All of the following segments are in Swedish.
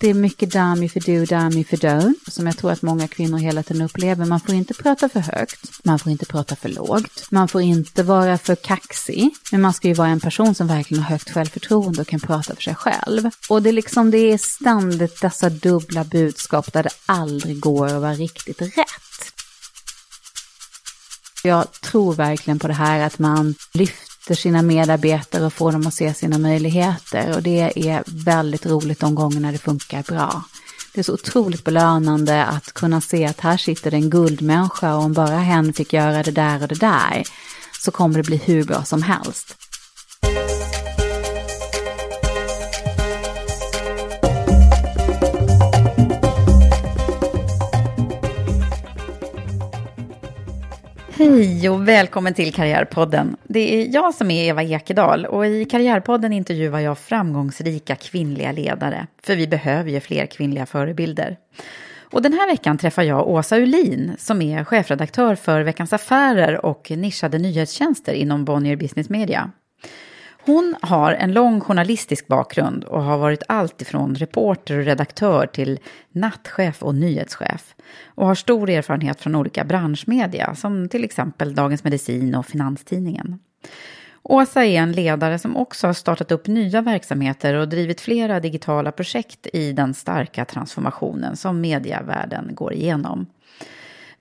Det är mycket dummy för do, dummy för don't som jag tror att många kvinnor hela tiden upplever. Man får inte prata för högt, man får inte prata för lågt, man får inte vara för kaxig, men man ska ju vara en person som verkligen har högt självförtroende och kan prata för sig själv. Och det är liksom, det är ständigt dessa dubbla budskap där det aldrig går att vara riktigt rätt. Jag tror verkligen på det här att man lyfter sina medarbetare och få dem att se sina möjligheter. Och det är väldigt roligt de gångerna det funkar bra. Det är så otroligt belönande att kunna se att här sitter en guldmänniska och om bara hen fick göra det där och det där så kommer det bli hur bra som helst. Hej och välkommen till Karriärpodden. Det är jag som är Eva Ekedal och i Karriärpodden intervjuar jag framgångsrika kvinnliga ledare. För vi behöver ju fler kvinnliga förebilder. Och den här veckan träffar jag Åsa Ulin som är chefredaktör för Veckans Affärer och nischade nyhetstjänster inom Bonnier Business Media. Hon har en lång journalistisk bakgrund och har varit allt ifrån reporter och redaktör till nattchef och nyhetschef. Och har stor erfarenhet från olika branschmedia som till exempel Dagens Medicin och Finanstidningen. Åsa är en ledare som också har startat upp nya verksamheter och drivit flera digitala projekt i den starka transformationen som medievärlden går igenom.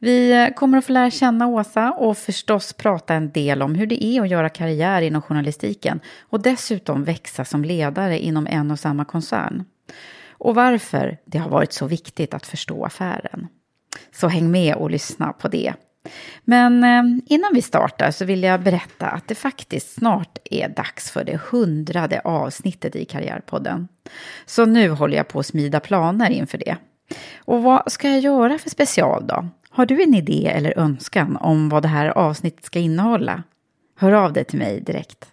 Vi kommer att få lära känna Åsa och förstås prata en del om hur det är att göra karriär inom journalistiken och dessutom växa som ledare inom en och samma koncern. Och varför det har varit så viktigt att förstå affären. Så häng med och lyssna på det. Men eh, innan vi startar så vill jag berätta att det faktiskt snart är dags för det hundrade avsnittet i Karriärpodden. Så nu håller jag på att smida planer inför det. Och vad ska jag göra för special då? Har du en idé eller önskan om vad det här avsnittet ska innehålla? Hör av dig till mig direkt.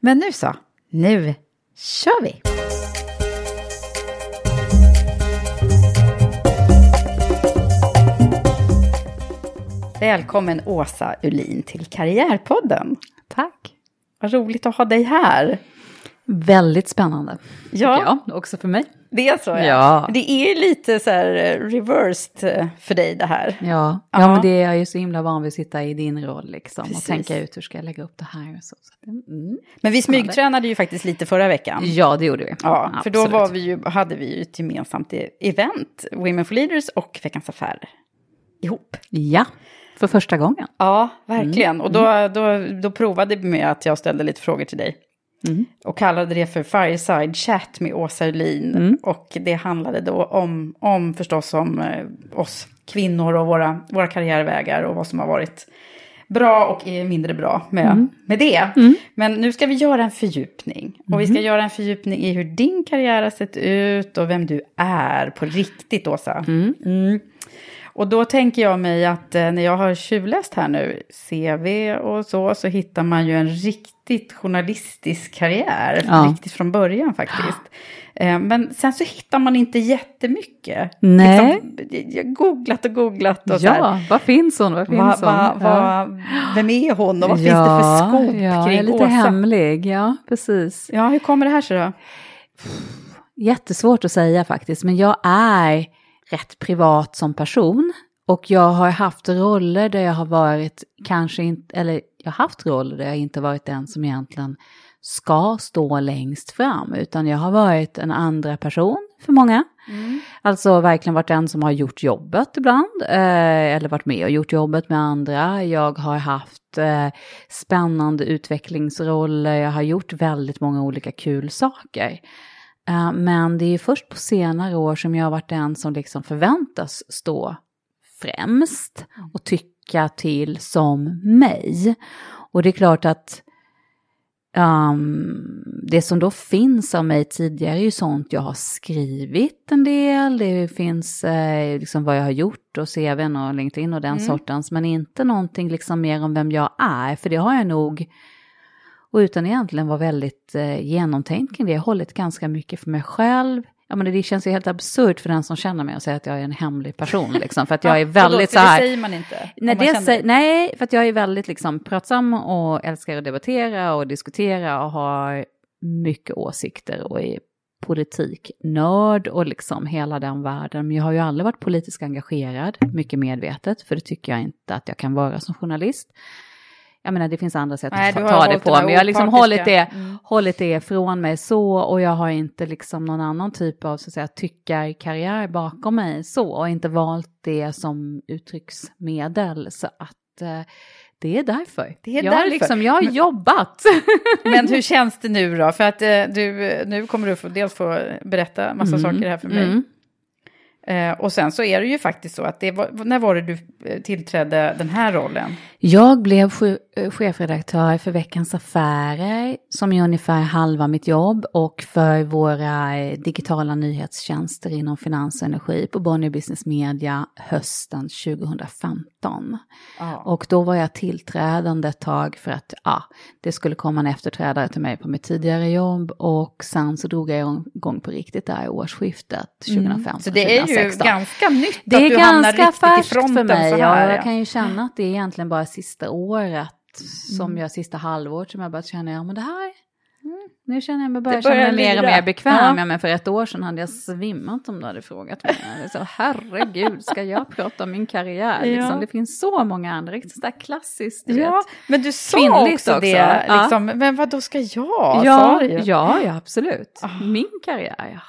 Men nu så, nu kör vi! Välkommen Åsa Ulin till Karriärpodden. Tack. Vad roligt att ha dig här. Väldigt spännande. Ja, jag, också för mig. Det är så ja. Ja. Det är lite så här eh, reversed eh, för dig det här. Ja, ja. Men det är jag ju så himla van vid att sitta i din roll liksom Precis. och tänka ut hur ska jag lägga upp det här och så. mm. Men vi smygtränade ju faktiskt lite förra veckan. Ja, det gjorde vi. Ja, för då var vi ju, hade vi ju ett gemensamt e- event, Women for Leaders och Veckans Affärer, ihop. Ja, för första gången. Ja, verkligen. Mm. Och då, då, då provade vi med att jag ställde lite frågor till dig. Mm. Och kallade det för Fireside Chat med Åsa Ulin. Mm. Och det handlade då om, om förstås om eh, oss kvinnor och våra, våra karriärvägar och vad som har varit bra och mindre bra med, Mm. med det. Men nu ska vi göra en fördjupning. Och vi Mm. ska göra en fördjupning i hur din karriär har sett ut och vem du är på riktigt, Åsa. Och då tänker jag mig att eh, när jag har tjuvläst här nu, CV och så, så hittar man ju en riktigt journalistisk karriär, Ja. riktigt från början faktiskt. Eh, men sen så hittar man inte jättemycket. Nej. Liksom, jag har googlat och googlat och. Ja, vad finns hon? Vad finns Va, hon? va, Ja. vem är hon och vad finns det för skop ja, jag kring lite Åsa? hemlig, ja precis. Ja, hur kommer det här sig då? Jättesvårt att säga faktiskt, men jag är rätt privat som person. Och jag har haft roller där jag har varit, kanske inte, eller jag har haft roller där jag inte varit den som egentligen ska stå längst fram, utan jag har varit en andra person för många. Alltså verkligen varit den som har gjort jobbet ibland, eh, eller varit med och gjort jobbet med andra. Jag har haft eh, spännande utvecklingsroller, jag har gjort väldigt många olika kul saker. Eh, men det är först på senare år som jag har varit den som liksom förväntas stå främst och tycka till som mig. Och det är klart att ehm, det som då finns av mig tidigare är ju sånt jag har skrivit en del, det finns eh, liksom vad jag har gjort och CVn och LinkedIn och den sortens, men inte någonting liksom mer om vem jag är, för det har jag nog och utan egentligen vara väldigt eh, genomtänkt kring det, jag har hållit ganska mycket för mig själv. Ja, men det känns ju helt absurt för den som känner mig och säger att jag är en hemlig person, liksom, för att jag är väldigt så här... Det säger man inte. Nej, man det säger, nej, för att jag är väldigt liksom pratsam och älskar att debattera och diskutera och har mycket åsikter och är politiknörd och liksom hela den världen. Men jag har ju aldrig varit politiskt engagerad, mycket medvetet, för det tycker jag inte att jag kan vara som journalist. Jag menar, det finns andra sätt Nej, att ta det på, men jag har liksom hållit det, Mm. hållit det från mig så och jag har inte liksom någon annan typ av så att säga tyckarkarriär bakom mig så och inte valt det som uttrycksmedel så att eh, det är därför. Det är jag, därför. Liksom, jag har Men- jobbat. Men hur känns det nu då? För att eh, du, nu kommer du få, dels få berätta massa saker här för mig. Mm. Eh, och sen så är det ju faktiskt så att det var, när var det du eh, tillträdde den här rollen? Jag blev eh, chefredaktör för Veckans Affärer som är ungefär halva mitt jobb och för våra eh, digitala nyhetstjänster inom finans och energi på Bonnier Business Media hösten 2015. Ja. Och då var jag tillträdande ett tag för att ja, det skulle komma en efterträdare till mig på mitt tidigare jobb och sen så drog jag igång på riktigt där i årsskiftet 2015 Mm. Så det är ju 2016. ganska nytt Det att är ganska färskt för mig. så Ja, här. jag kan ju känna att det är egentligen bara sista året som Mm. jag, sista halvåret som jag börjat känna, ja men det här, nu känner jag mig börjar känna mig mer och mer bekväm. Ja. Ja. men för ett år sedan hade jag svimmat om du hade frågat mig. Så, herregud, ska jag prata om min karriär? Ja. Liksom, det finns så många andra, riktigt sådär klassiskt, Ja, vet. men du sa också, också. det, Ja. liksom, men vad då ska jag? Ja, ju. ja, ja, absolut. Ah. Min karriär,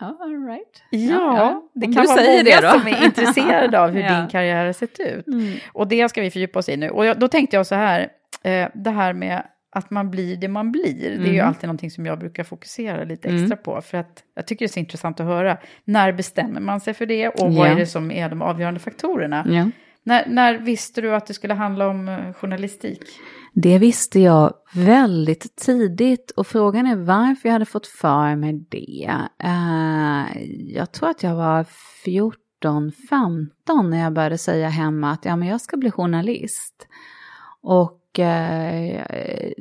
jaha, ja, all right. Ja, det Om kan vara säger många det då. som är intresserade av hur Ja. din karriär har sett ut. Mm. Och det ska vi fördjupa oss i nu. Och jag, då tänkte jag så här, eh, det här med att man blir det man blir, det är ju Mm. alltid någonting som jag brukar fokusera lite Mm. extra på. För att jag tycker det är så intressant att höra, när bestämmer man sig för det och vad Ja. är det som är de avgörande faktorerna? Ja. När, när visste du att det skulle handla om eh, journalistik? Det visste jag väldigt tidigt och frågan är varför jag hade fått för mig det. Eh, jag tror att jag var 14, 15 när jag började säga hemma att ja, men jag ska bli journalist. Och eh,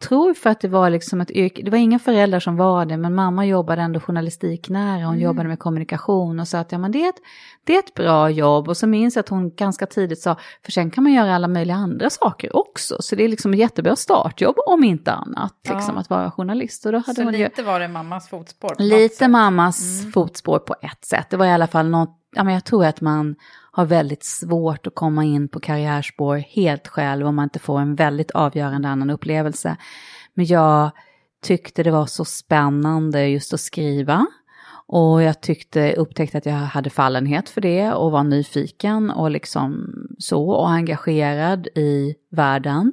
tror för att det var liksom ett yrke, det var inga föräldrar som var det, men mamma jobbade ändå journalistiknära, hon jobbade med kommunikation och sa att ja, men det, är ett, det är ett bra jobb. Och så minns jag att hon ganska tidigt sa, för sen kan man göra alla möjliga andra saker också. Så det är liksom ett jättebra startjobb om inte annat, liksom Ja. att vara journalist. Och då hade Så hon ju, lite var det mammas fotspår? Lite mammas fotspår på ett sätt. Det var i alla fall något, ja men jag tror att man har väldigt svårt att komma in på karriärspår helt själv om man inte får en väldigt avgörande annan upplevelse. Men jag tyckte det var så spännande just att skriva. Och jag tyckte, upptäckte att jag hade fallenhet för det och var nyfiken och liksom så och engagerad i världen.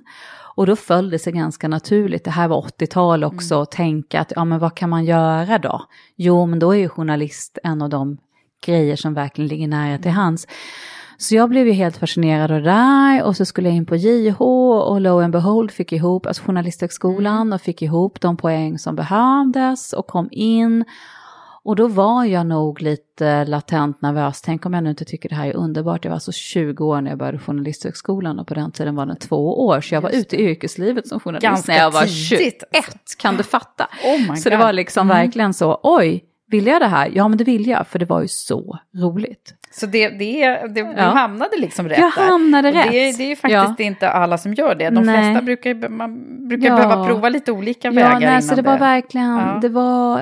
Och då föll det sig ganska naturligt, det här var 80-tal också, att tänka att ja men vad kan man göra då? Jo men då är ju journalist en av de grejer som verkligen ligger nära till hands. Så jag blev ju helt fascinerad av det där och så skulle jag in på JH och lo and behold fick ihop, alltså journalisthögskolan och fick ihop de poäng som behövdes och kom in. Och då var jag nog lite latent nervös. Tänk om jag nu inte tycker det här är underbart. Jag var alltså 20 år när jag började Journalisthögskolan och på den tiden var den två år. Så jag var ute i yrkeslivet som journalist Ganska när jag var tidigt. 21. Kan du fatta? Oh my så det God. var liksom verkligen så, oj, vill jag det här? Ja, men det vill jag, för det var ju så roligt. Så det, det, det, du Ja. hamnade liksom rätt Jag hamnade rätt. Det, det är ju faktiskt Ja. inte alla som gör det. De Nej. flesta brukar, man brukar Ja. behöva prova lite olika Ja, vägar nej, innan så det var verkligen, Ja. det var,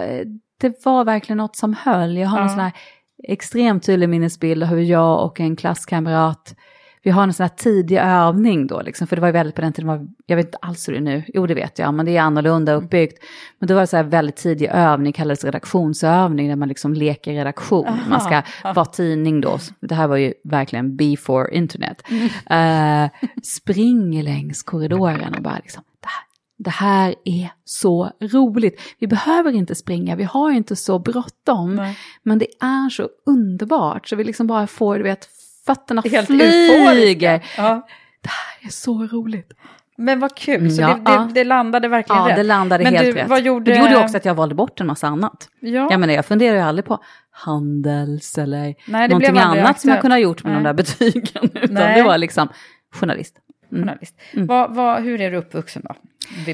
det var verkligen något som höll. Jag har Ja. en sån här extremt tydlig minnesbild av hur jag och en klasskamrat, vi har en sån här tidig övning då, liksom, för det var ju väldigt på den tiden, var, jag vet inte alls hur det är nu, jo det vet jag, men det är annorlunda uppbyggt. Men då var det så här väldigt tidig övning, kallades redaktionsövning, där man liksom leker redaktion. Aha. Man ska vara tidning då, det här var ju verkligen before internet. Mm. Eh, springer längs korridoren och bara liksom, det här, det här är så roligt. Vi behöver inte springa, vi har inte så bråttom. Men det är så underbart, så vi liksom bara får, du vet, fötterna Helt flyger. Ja. Det här är så roligt. Men vad kul, så Ja, det, det, ja. det landade verkligen Ja, rätt. det landade Men helt du, rätt. Vad gjorde... Det gjorde också att jag valde bort en massa annat. Ja. Jag menar, jag funderar ju aldrig på handels eller Nej, någonting annat som jag aktuellt. kunde ha gjort med de Nej. där betygen. Utan Nej. det var liksom journalist. journalist. Vad, vad, hur är du uppvuxen då?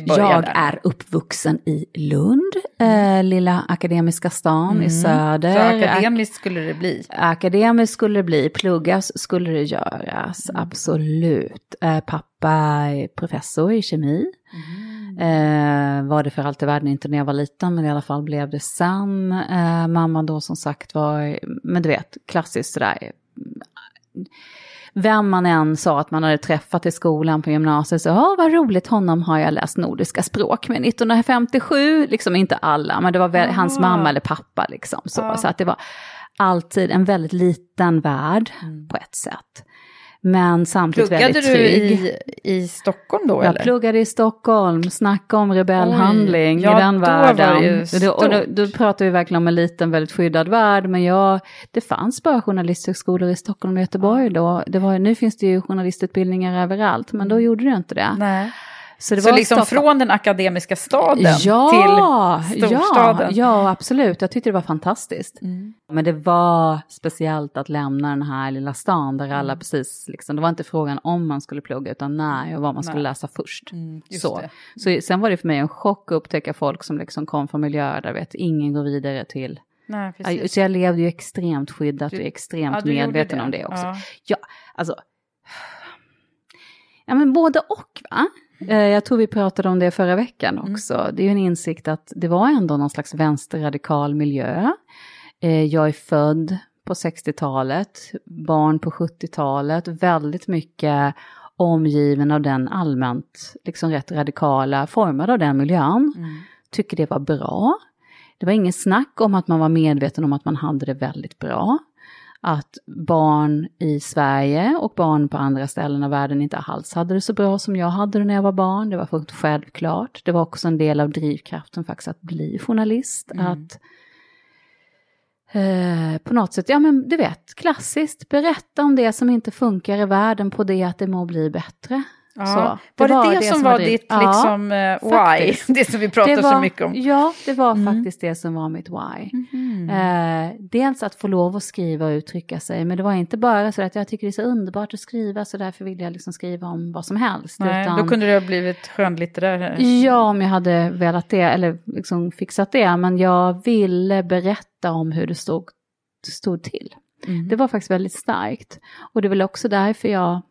Jag där. är uppvuxen i Lund, eh, lilla akademiska stan i söder. Mm. Så akademiskt skulle det bli. Akademiskt skulle det bli, pluggas skulle det göras, Mm. absolut. Eh, pappa är professor i kemi. Mm. Eh, var det för allt i världen inte när jag var liten, men i alla fall blev det sen. Eh, mamma då som sagt var, men du vet, klassiskt sådär. Vem man än sa att man hade träffat i skolan på gymnasiet så, ja vad roligt, honom har jag läst nordiska språk med 1957, liksom inte alla, men det var väl, hans mamma eller pappa liksom. Så, så att det var alltid en väldigt liten värld på ett sätt. Men samtidigt Pluggade väldigt du trygg. i, i Stockholm då Jag eller? pluggade i Stockholm, snacka om rebellhandling Oj, ja, i den världen. då, och då, då pratar vi verkligen om en liten, väldigt skyddad värld. Men jag, det fanns bara journalisthögskolor i Stockholm och Göteborg då. Det var, nu finns det ju journalistutbildningar överallt, men då gjorde det inte det. Nej. Så, det Så var liksom Stockholm. från den akademiska staden ja, till storstaden? Ja, ja, absolut. Jag tyckte det var fantastiskt. Mm. Men det var speciellt att lämna den här lilla stan där alla Mm. precis, liksom, det var inte frågan om man skulle plugga utan när och vad man skulle Nej. läsa först. Mm, så. det. så sen var det för mig en chock att upptäcka folk som liksom kom från miljöer där vet, ingen går vidare till. Nej. Så jag levde ju extremt skyddat Du- och extremt Ja, medveten om det också. Ja. Ja, alltså. Ja, men både och, va? Eh, Jag tror vi pratade om det förra veckan Mm. också. Det är ju en insikt att det var ändå någon slags vänsterradikal miljö. Eh, Jag är född på 60-talet, barn på 70-talet, väldigt mycket omgiven av den allmänt, liksom rätt radikala, formad av den miljön. Mm. Tycker det var bra. Det var ingen snack om att man var medveten om att man hade det väldigt bra. Att barn i Sverige och barn på andra ställen av världen inte alls hade det så bra som jag hade det när jag var barn. Det var fullt självklart. Det var också en del av drivkraften faktiskt att bli journalist. Att eh, på något sätt, ja men du vet, klassiskt, berätta om det som inte funkar i världen på det att det må bli bättre. Ja. Så, var det det, som var driv- ditt Ja. liksom, eh, why? faktiskt. Det som vi pratar Det var, så mycket om. Ja, det var Mm. faktiskt det som var mitt why. Mhm. Eh, dels att få lov att skriva och uttrycka sig, men det var inte bara så att jag tycker det är så underbart att skriva så därför vill jag liksom skriva om vad som helst. Nej, utan, Då kunde det ha blivit skönlitterär. Ja, om jag hade velat det, eller liksom fixat det, men jag ville berätta om hur det stod, stod till. Mm. Det var faktiskt väldigt starkt. Och det är väl också därför jag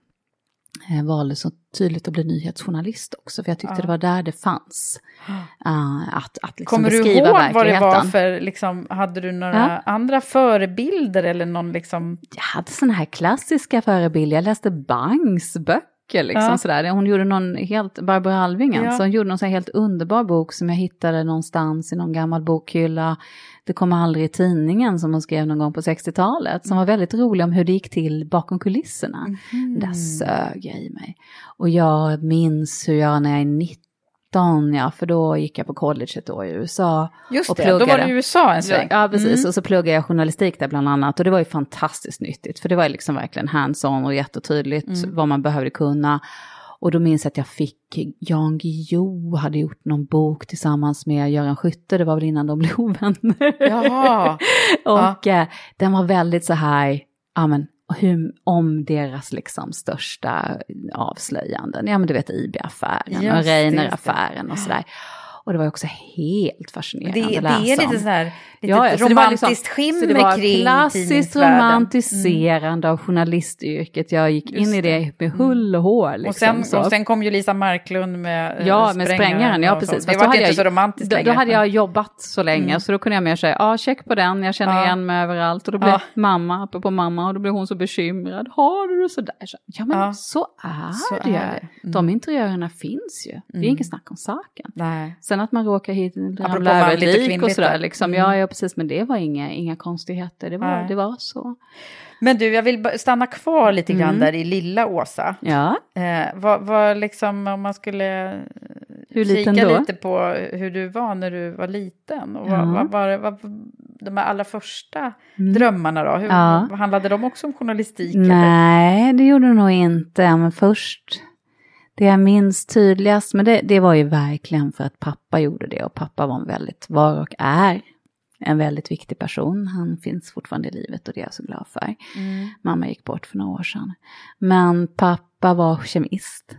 valde så tydligt att bli nyhetsjournalist också, för jag tyckte Ja. det var där det fanns. eh, att, att liksom Kommer du ihåg verkligheten. vad det var för, liksom, hade du några andra förebilder eller någon liksom, jag hade sådana här klassiska förebilder. Jag läste Bangs böcker. Liksom, Ja. sådär. Hon gjorde någon helt, Barbara Alving Ja. alltså, hon gjorde någon helt underbar bok som jag hittade någonstans i någon gammal bokhylla. Det kom aldrig i tidningen som hon skrev någon gång på 60-talet. Som var väldigt rolig om hur det gick till bakom kulisserna. Mhm. Där sög jag i mig. Och jag minns hur jag när jag är 19, ja för då gick jag på college ett år i USA. just och det, då var pluggade. du i USA en sväng. Ja, precis. Mm. Och så pluggade jag journalistik där bland annat. Och det var ju fantastiskt nyttigt. För det var liksom verkligen hands-on och jättetydligt Mm. vad man behövde kunna. Och då minns jag att jag fick, Jan Guillou hade gjort någon bok tillsammans med Göran Skytte, det var väl innan de blev ovänner. Jaha. och eh, den var väldigt så här, ja men, hur, om deras liksom största avslöjanden, ja men du vet IB-affären och. Reiner-affären och sådär. Och det var också helt fascinerande Det, att det läsa är lite om. så här, lite Ja, så det var romantiskt liksom- skimmer det var kring klassiskt. Mm. romantiserande av journalistyrket. Jag gick in Just i det med hull och hår. Liksom, Och sen, så. och sen kom ju Lisa Marklund med eh, Ja, med sprängaren, ja precis. Det var inte jag- så romantiskt då, längre. då hade jag jobbat så länge, så då kunde jag mer säga, ja check på den, jag känner Ja. igen mig överallt. Och då blev Ja. mamma, apropå mamma, och då blev hon så bekymrad. Har du det sådär? Så, ja men Ja. så är Så det. det. Mm. De interiörerna finns ju, det är Mm. inget snack om saken. Nej. Sen att man råkar hit, ramla över ett lik och sådär, liksom. Mm. ja, ja precis, men det var inga, inga konstigheter, det var, Nej. det var så. Men du, jag vill stanna kvar lite grann Mm. där i lilla Åsa. Ja, Eh, vad, vad liksom, om man skulle eh, Hur liten kika då? lite på hur du var när du var liten. Och Ja. vad, vad, vad, de här allra första Mm. drömmarna då? Hur, Ja. vad, handlade de också om journalistik? Eller? Nej, det gjorde det nog inte. Men först, det jag minns tydligast, men det, det var ju verkligen för att pappa gjorde det. Och pappa var en väldigt, var och är en väldigt viktig person. Han finns fortfarande i livet och det är jag så glad för. Mm. Mamma gick bort för några år sedan. Men pappa var kemist.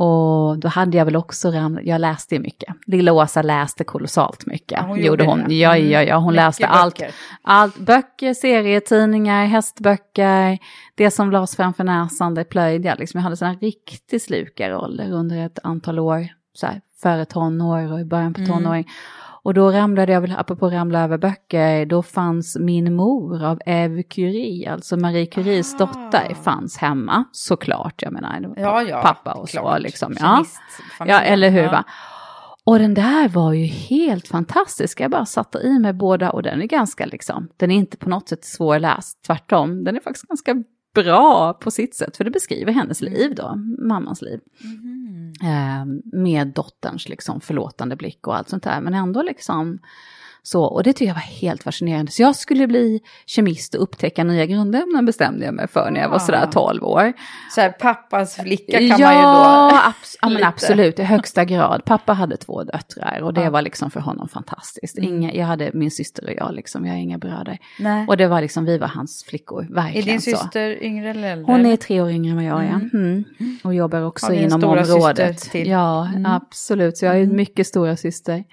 Och då hade jag väl också ramlat, jag läste ju mycket. Lilla Åsa läste kolossalt mycket. Ja, hon gjorde hon. det. Ja, Mm. ja, ja, hon Mycket läste allt. böcker. Allt, böcker, serietidningar, hästböcker, det som lades framför näsan, det plöjde jag. Liksom, jag hade sådana riktigt slukaroller under ett antal år, så här, före tonår och i början på Mm. Och då ramlade jag väl, apropå ramla över böcker, då fanns Min mor av Eve Curie, alltså Marie Curies Ah. dotter, fanns hemma, såklart. Jag menar, Ja, ja, pappa och så klart. liksom. Ja. Ja, eller hur va? Och den där var ju helt fantastisk. Jag bara satte i mig båda och den är ganska liksom, den är inte på något sätt svårläst, tvärtom. Den är faktiskt ganska bra på sitt sätt, för det beskriver hennes liv då, mammans liv. Mhm. Eh, med dotterns liksom förlåtande blick och allt sånt där, men ändå liksom så, och det tycker jag var helt fascinerande. Så jag skulle bli kemist och upptäcka nya grundämnen bestämde jag mig för när jag var Ah. sådär 12 år. Så här, pappas flicka kan ja, man ju då... abs- ja, men absolut, i högsta grad. Pappa hade två döttrar och det Ja. var liksom för honom fantastiskt. Mm. Inga, jag hade min syster och jag, liksom, jag har inga bröder. Nej. Och det var liksom, vi var hans flickor, Är verkligen din så. syster yngre eller äldre? Hon är tre år yngre än vad jag är. Mm. Mm. Och jobbar också en inom området. till? Ja, Mm. absolut. Så jag är Mm. mycket stora syster.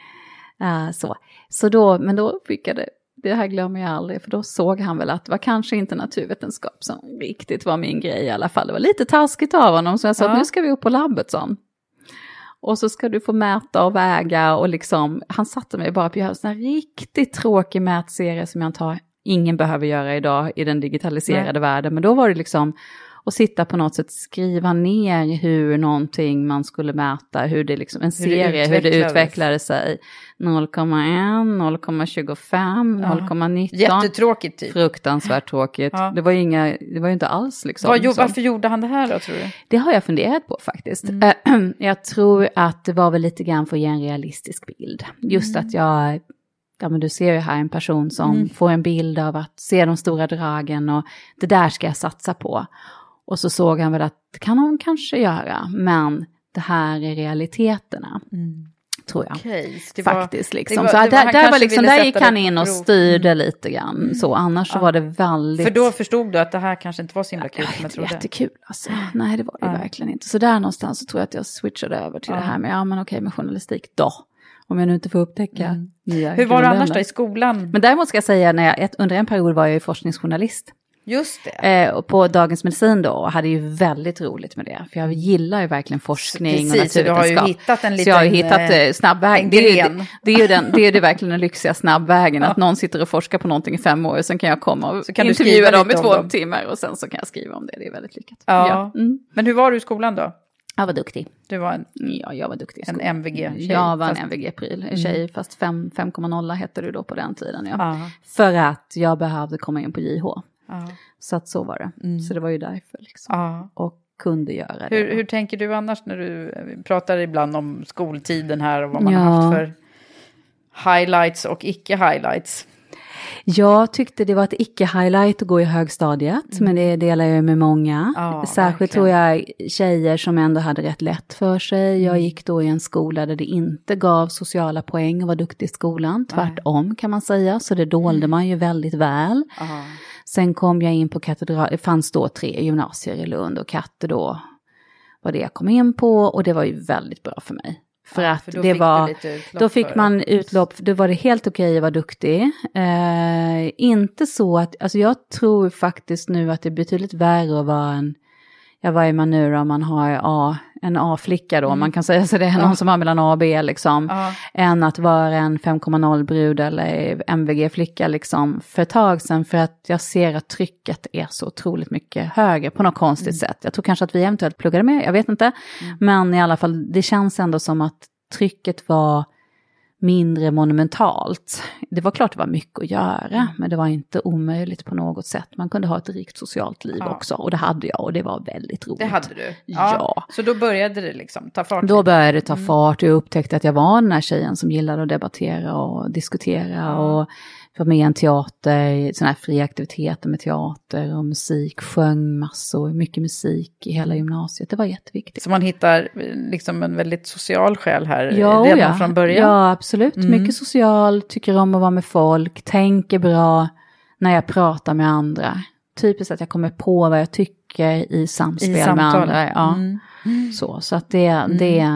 Eh, så. Så då, men då fick jag det, det här glömmer jag aldrig, för då såg han väl att det var kanske inte naturvetenskap som riktigt var min grej i alla fall. Det var lite taskigt av honom, så jag sa Ja. att nu ska vi upp på labbet, han. Och så ska du få mäta och väga och liksom, han satte mig bara på att göra en riktigt tråkig mätserie som jag antar ingen behöver göra idag i den digitaliserade världen. Men då var det liksom att sitta på något sätt, skriva ner hur någonting man skulle mäta, hur det liksom, en Hur det serie, hur det utvecklade sig. 0,1, 0,25, Ja. 0,19. Jättetråkigt typ. Fruktansvärt tråkigt. Ja. Det var ju inga, det var ju inte alls liksom. Vad, jo, varför gjorde han det här då tror du? Det har jag funderat på faktiskt. Mm. Jag tror att det var väl lite grann för att ge en realistisk bild. Just Mm. att jag, ja men du ser ju här en person som Mm. får en bild av att se de stora dragen och det där ska jag satsa på. Och så såg han väl att det kan hon kanske göra, men det här är realiteterna, tror jag. Så var- Faktiskt liksom. var- så var- där, där, var liksom, där gick han in och styrde Mm. lite grann. Så, annars så Ja. var det väldigt... För då förstod du att det här kanske inte var så himla kul Ja, som jag trodde. jättekul alltså. Nej, det var det Ja. verkligen inte. Så där någonstans så tror jag att jag switchade över till det här med, ja men okej med journalistik då. Om jag nu inte får upptäcka Mm. nya Hur var det annars då i skolan? Men däremot ska jag säga, när jag, under en period var jag ju forskningsjournalist. Just det. Eh, och på Dagens Medicin då, och hade ju väldigt roligt med det. För jag gillar ju verkligen forskning och Precis, så du har ju naturvetenskap. hittat en Så jag har ju liten, hittat eh, eh, snabbväg. en Det är, ju, det, är ju den, det är det verkligen den lyxiga snabbvägen. Att någon sitter och forskar på någonting i fem år och sen kan jag komma och Så kan du intervjua dem i två dem. timmar och sen så kan jag skriva om det. Det är väldigt lyckat. Ja. Mm. Men hur var du i skolan då? Jag var duktig. Du var en, Ja, jag var duktig en. MVG-tjej? Jag var en fast- MVG-pryl, en tjej, fast fem- 5,0 hette du då på den tiden. Ja. Ja. För att jag behövde komma in på JH. Ja. Så att så var det. Mm. Så det var ju därför liksom. Ja. Och kunde göra det. Hur, då. hur tänker du annars när du vi pratar ibland om skoltiden här och vad man Ja. har haft för highlights och icke-highlights? Jag tyckte det var ett icke-highlight att gå i högstadiet, men det delar jag med många. Ja, Särskilt tror jag tjejer som ändå hade rätt lätt för sig. Jag gick då i en skola där det inte gav sociala poäng att vara duktig i skolan, tvärtom kan man säga, så det dolde man ju väldigt väl. Ja. Sen kom jag in på katedral, det fanns då tre gymnasier i Lund och Katte då var det jag kom in på och det var ju väldigt bra för mig. För Ja, att för det var, då fick för- man utlopp, då var det helt okej att vara duktig. Eh, inte så att, alltså jag tror faktiskt nu att det är betydligt värre att vara en, ja vad är man nu då, man har A, en A-flicka då, man kan säga så det är någon som har mellan A och B liksom, Mm. Ja. än att vara en 5,0-brud eller MVG-flicka liksom för ett tag sedan, för att jag ser att trycket är så otroligt mycket högre på något konstigt Mm. sätt. Jag tror kanske att vi eventuellt pluggade med, jag vet inte, men i alla fall, det känns ändå som att trycket var mindre monumentalt. Det var klart det var mycket att göra, Mm. men det var inte omöjligt på något sätt. Man kunde ha ett rikt socialt liv Ja. också, och det hade jag, och det var väldigt roligt. Det hade du? Ja. Så då började det liksom ta fart? Då började det ta fart och jag upptäckte att jag var den här tjejen som gillade att debattera och diskutera och var med i en teater, sådana här fria aktiviteter med teater och musik, sjöng massor, mycket musik i hela gymnasiet. Det var jätteviktigt. Så man hittar eh, liksom en väldigt social själ här eh, Ja, redan ja. från början? Ja, absolut. Mm. Mycket social, tycker om att vara med folk, tänker bra när jag pratar med andra. Typiskt att jag kommer på vad jag tycker i samspel I med andra. Ja. Mm. Så, så att det, det,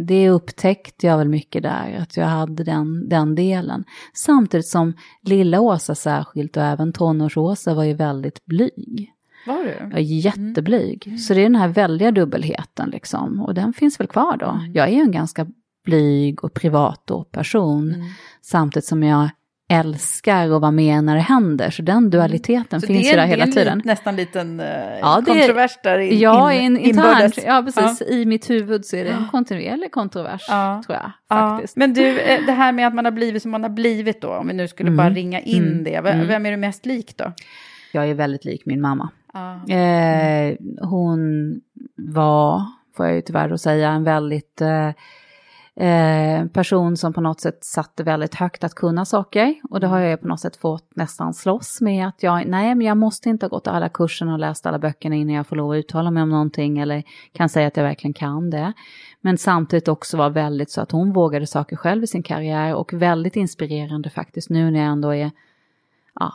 det upptäckte jag väl mycket där, att jag hade den, den delen. Samtidigt som lilla Åsa särskilt och även tonårs-Åsa var ju väldigt blyg. Var du? Jag är jätteblyg. Så det är den här väldiga dubbelheten liksom. Och den finns väl kvar då. Jag är ju en ganska blyg och privat person. Samtidigt som jag älskar att vara med när det händer. Så den dualiteten Så finns det ju är, där det är hela en tiden. lit- nästan liten uh, Ja, det är- kontrovers där in, Ja, in, in, internt. Ja, precis. I mitt huvud så är det en kontinuerlig kontrovers, Ja. tror jag. Ja, Faktiskt. men du, eh, det här med att man har blivit som man har blivit då, om vi nu skulle bara ringa in det, V- vem är du mest lik då? Jag är väldigt lik min mamma. Ja. Eh, hon var, får jag ju tyvärr då säga, en väldigt eh, eh, person som på något sätt satte väldigt högt att kunna saker. Och det har jag ju på något sätt fått nästan slåss med att jag, nej men jag måste inte ha gått alla kurserna och läst alla böckerna innan jag får lov att uttala mig om någonting eller kan säga att jag verkligen kan det. Men samtidigt också var väldigt så att hon vågade saker själv i sin karriär och väldigt inspirerande faktiskt nu när jag ändå är, ja,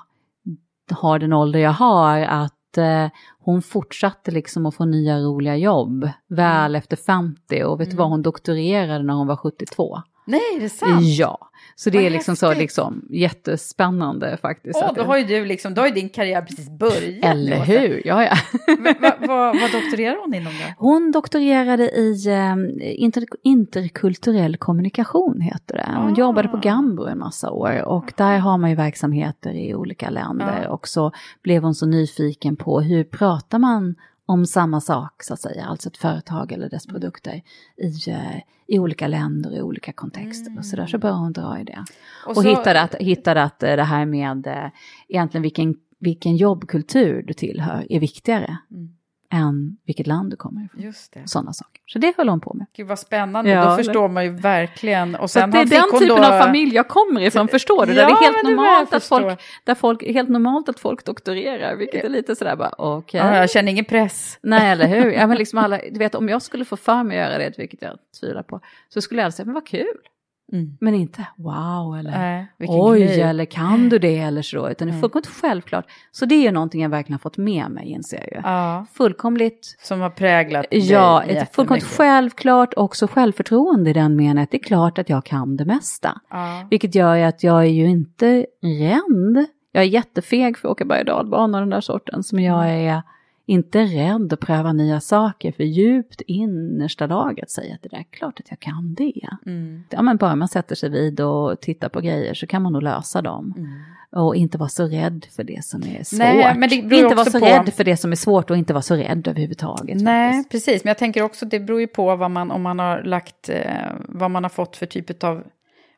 har den ålder jag har, att eh, hon fortsatte liksom att få nya roliga jobb väl efter 50 och vet du vad, hon doktorerade när hon var 72. Nej, är det sant? Ja, så det Vad är liksom så häftigt. liksom jättespännande faktiskt. Åh, att då har ju du liksom, då har ju din karriär precis börjat. Eller hur, ja ja. Va, va, vad, doktorerar hon inom då? Hon doktorerade i eh, inter, interkulturell kommunikation heter det. Hon Ah. jobbade på Gambro en massa år och där har man ju verksamheter i olika länder Ja. och så blev hon så nyfiken på hur pratar man om samma sak så att säga, alltså ett företag eller dess produkter i, eh, i olika länder i olika kontexter. Och så där så började hon dra i det. Och, så- hittade, att, hittade att eh, det här med eh, egentligen vilken, vilken jobbkultur du tillhör är viktigare än vilket land du kommer ifrån. Just det. Sådana saker. Så det höll hon på med. Gud vad spännande, Ja, då det- förstår man ju verkligen. Och sen det är den typen då... av familj jag kommer ifrån, förstår du? Där Ja, det är helt normalt att folk, där folk, helt normalt att folk doktorerar, vilket är lite sådär bara okej. Ja, jag känner ingen press. Nej, eller hur? Ja, men liksom alla, du vet, om jag skulle få för mig att göra det, vilket jag tvivlar på, så skulle jag säga, men vad kul. Mm. Men inte wow eller vilken oj grej. eller kan du det eller så, utan det är fullkomligt självklart. Så det är ju någonting jag verkligen har fått med mig, inser jag ju. Ja, Fullkomligt som har präglat dig Ja, ett fullkomligt självklart också självförtroende i den meningen att det är klart att jag kan det mesta. Ja. Vilket gör ju att jag är ju inte rädd. Jag är jättefeg för att åka berg och dalbana den där sorten. Som jag är inte rädd att pröva nya saker. För djupt innersta laget säger att det där är klart att jag kan det. Mm. Ja, men bara man sätter sig vid och tittar på grejer så kan man nog lösa dem. Och inte vara så rädd för det som är svårt. Mm. Nej, men det beror inte vara så på- rädd för det som är svårt och inte vara så rädd överhuvudtaget. Nej, faktiskt. precis. Men jag tänker också det beror ju på vad man, om man har lagt, eh, vad man har fått för typ av,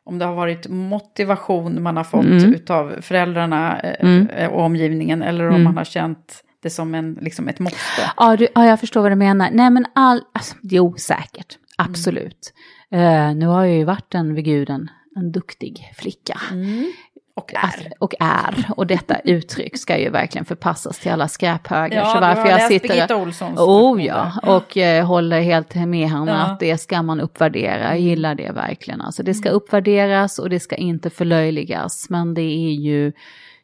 om det har varit motivation man har fått Mm. utav föräldrarna eh, och omgivningen, eller om Mm. man har känt det som en, liksom ett måste. Ja, du, ja, jag förstår vad du menar. Nej, men all, alltså, jo, säkert. Absolut. Eh, nu har jag ju varit en vid guden, en duktig flicka. Och är. Alltså, och är. Och detta uttryck ska ju verkligen förpassas till alla skräphögar. Ja, så varför jag sitter... Birgitta Olssons Oh ja, och eh, håller helt med henne Ja. att det ska man uppvärdera. Jag gillar det verkligen. Alltså det ska uppvärderas och det ska inte förlöjligas. Men det är ju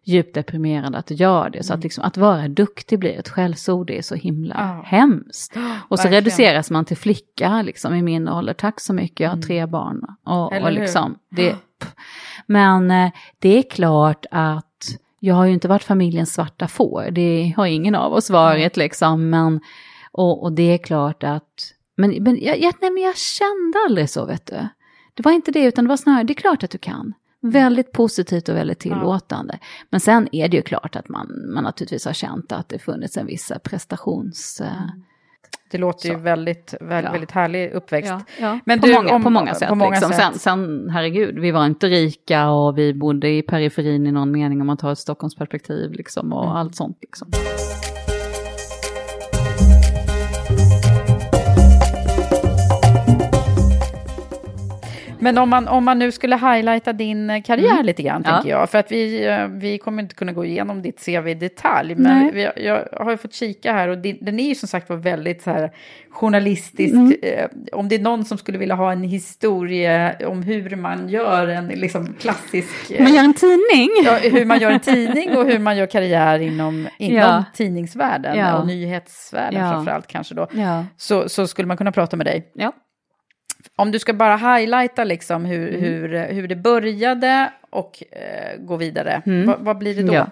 djupt deprimerande att det gör det. Så att, liksom, att vara duktig blir ett skällsord, det är så himla Ja. hemskt. Och så verkligen. reduceras man till flicka liksom, i min ålder. Tack så mycket, jag har tre barn. Och, Eller och hur? liksom, det, pff. Men eh, det är klart att jag har ju inte varit familjens svarta får. Det har ingen av oss varit liksom. Men, och, och det är klart att, men, men, jag, jag, nej, men jag kände aldrig så vet du. Det var inte det, utan det var snarare, det är klart att du kan. Väldigt positivt och väldigt tillåtande. Men sen är det ju klart att man, man naturligtvis har känt att det funnits en viss prestations... eh, Det låter ju Så. väldigt, väldigt, Ja. väldigt härlig uppväxt. Ja, ja. Men på, du, många, om- på många sätt. på många liksom. sätt. Sen, sen, herregud, vi var inte rika och vi bodde i periferin i någon mening om man tar ett Stockholmsperspektiv liksom, och Mm. allt sånt. Liksom. Men om man, om man nu skulle highlighta din eh, karriär lite grann, Ja. tänker jag. För att vi, eh, vi kommer inte kunna gå igenom ditt CV i detalj. Men vi, jag har ju fått kika här och det, den är ju som sagt var väldigt så här journalistisk. Eh, om det är någon som skulle vilja ha en historia om hur man gör en liksom klassisk... Man gör en tidning! Ja, hur man gör en tidning och hur man gör karriär inom, inom Ja. tidningsvärlden Ja. och nyhetsvärlden Ja. framförallt kanske då. Ja. Så, så skulle man kunna prata med dig. ja. Om du ska bara highlighta liksom hur, Mm. hur, hur det började och eh, gå vidare, vad, vad blir det då? Mm. Ja.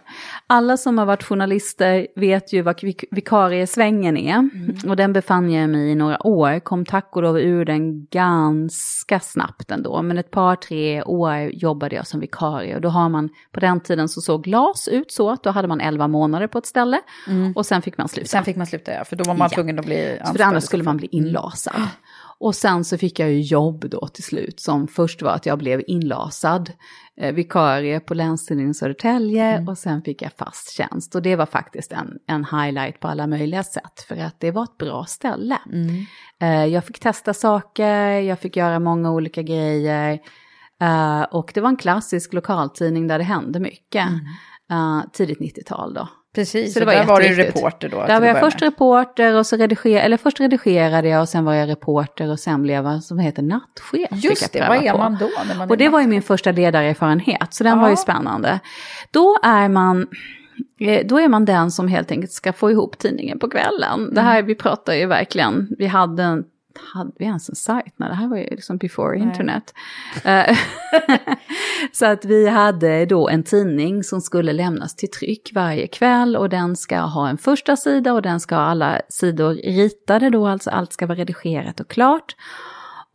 Alla som har varit journalister vet ju vad vik- vikariesvängen är. Mm. Och den befann jag mig i några år. Kom tack och lov ur den ganska snabbt ändå. Men ett par, tre år jobbade jag som vikarie. Och då har man, på den tiden så såg glas ut så att då hade man 11 månader på ett ställe. Och sen fick man sluta. Sen fick man sluta, ja, för då var man Ja. tvungen att bli för anställd. det andra skulle man bli inlasad. Och sen så fick jag ju jobb då till slut som först var att jag blev inlasad, eh, vikarie på Länstidningen Södertälje och sen fick jag fast tjänst. Och det var faktiskt en, en highlight på alla möjliga sätt för att det var ett bra ställe. Eh, jag fick testa saker, jag fick göra många olika grejer. Eh, och det var en klassisk lokaltidning där det hände mycket. Eh, tidigt 90-tal då. Precis, Så det var där var du reporter då? Där var jag först med. reporter och så redigerade, eller först redigerade jag och sen var jag reporter och sen blev jag som heter nattchef. Just det, vad är på. man då? När man Och det var ju min första ledarerfarenhet, så den var Ja. ju spännande. Då är man, eh, då är man den som helt enkelt ska få ihop tidningen på kvällen. Det här, vi pratar ju verkligen, vi hade en hade vi ens en sajt? Nej, det här var ju liksom before internet. Eh, så att vi hade då en tidning som skulle lämnas till tryck varje kväll och den ska ha en första sida och den ska ha alla sidor ritade då, alltså allt ska vara redigerat och klart.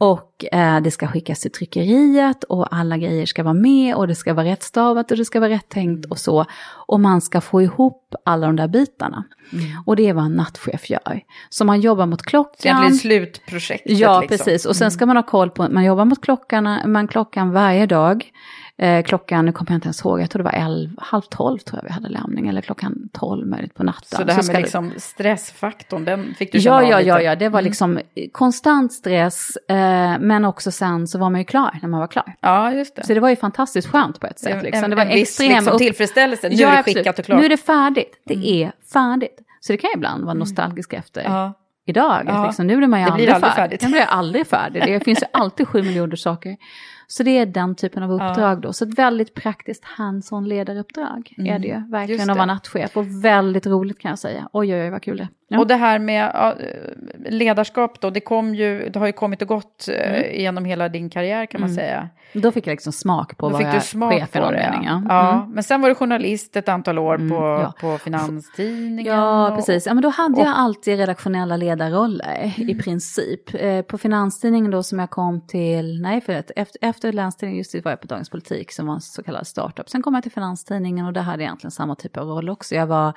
Och eh, det ska skickas till tryckeriet och alla grejer ska vara med och det ska vara rätt stavat och det ska vara rätt tänkt och så. Och man ska få ihop alla de där bitarna. Och det är vad en nattchef gör. Så man jobbar mot klockan. Så egentligen slutprojektet. Ja, liksom. precis. Och sen ska man ha koll på, man jobbar mot klockan, man klockan varje dag. Eh, klockan, nu kommer jag inte ens ihåg, jag tror det var elv, halv tolv tror jag vi hade lämning, eller klockan tolv möjligt på natten. Så det här ska med liksom stressfaktorn, den fick du Ja, ja, ja, ja, det var liksom konstant stress, eh, men också sen så var man ju klar när man var klar. Ja, just det. Så det var ju fantastiskt skönt på ett sätt. En- Liksom. en- Det var en viss, liksom, upp- tillfredsställelse. Nu Ja, är det skickat och klart. Mm. Nu är det färdigt. Det är färdigt. Så det kan jag ibland vara nostalgisk efter. Ja. Idag, Ja. liksom, nu blir man ju Det blir aldrig, aldrig färdig. Det blir aldrig färdig. Det finns ju alltid sju miljoner saker. Så det är den typen av uppdrag då. Så ett väldigt praktiskt hands-on ledaruppdrag är det ju. Mm. Verkligen att vara nattchef. Och väldigt roligt kan jag säga. Oj, oj, oj, vad kul det är. Ja. Och det här med ledarskap då, det, kom ju, det har ju kommit och gått eh, Mm. genom hela din karriär kan man säga. Då fick jag liksom smak på Då vad fick du jag smak chef på det. Ja. Ja. Ja, Mm. Men sen var du journalist ett antal år på, ja. på Finanstidningen. Ja, precis. Ja, men då hade jag och- alltid redaktionella ledarroller i princip. Eh, på Finanstidningen då som jag kom till, nej för att efter, efter Länstidningen just det var jag på Dagens Politik som var en så kallad startup. Sen kom jag till Finanstidningen och där hade jag egentligen samma typ av roll också. Jag var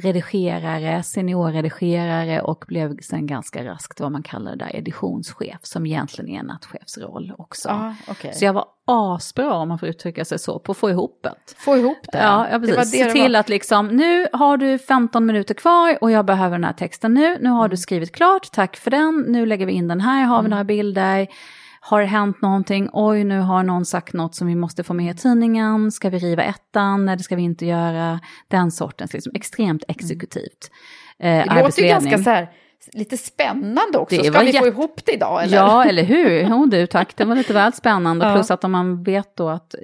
redigerare, seniorredigerare och blev sen ganska raskt vad man kallar det där editionschef som egentligen är en nattchefsroll också. Ja, okej. Så jag var asbra om man får uttrycka sig så på att få ihop det. Få ihop det. Ja, ja Det precis. var det Se det till var. att liksom, nu har du 15 minuter kvar och jag behöver den här texten nu. Nu har Mm. du skrivit klart, tack för den. Nu lägger vi in den här, har vi några bilder. Har det hänt någonting? Oj, nu har någon sagt något som vi måste få med i tidningen. Ska vi riva ettan? Nej, det ska vi inte göra. Den sortens, liksom, extremt exekutivt. Mm. Eh, det låter ju ganska så här, lite spännande också. Det Ska vi få ihop det idag? Eller? Ja, eller hur? Jo, du, tack. Det var lite väl spännande. Ja. Plus att om man vet då att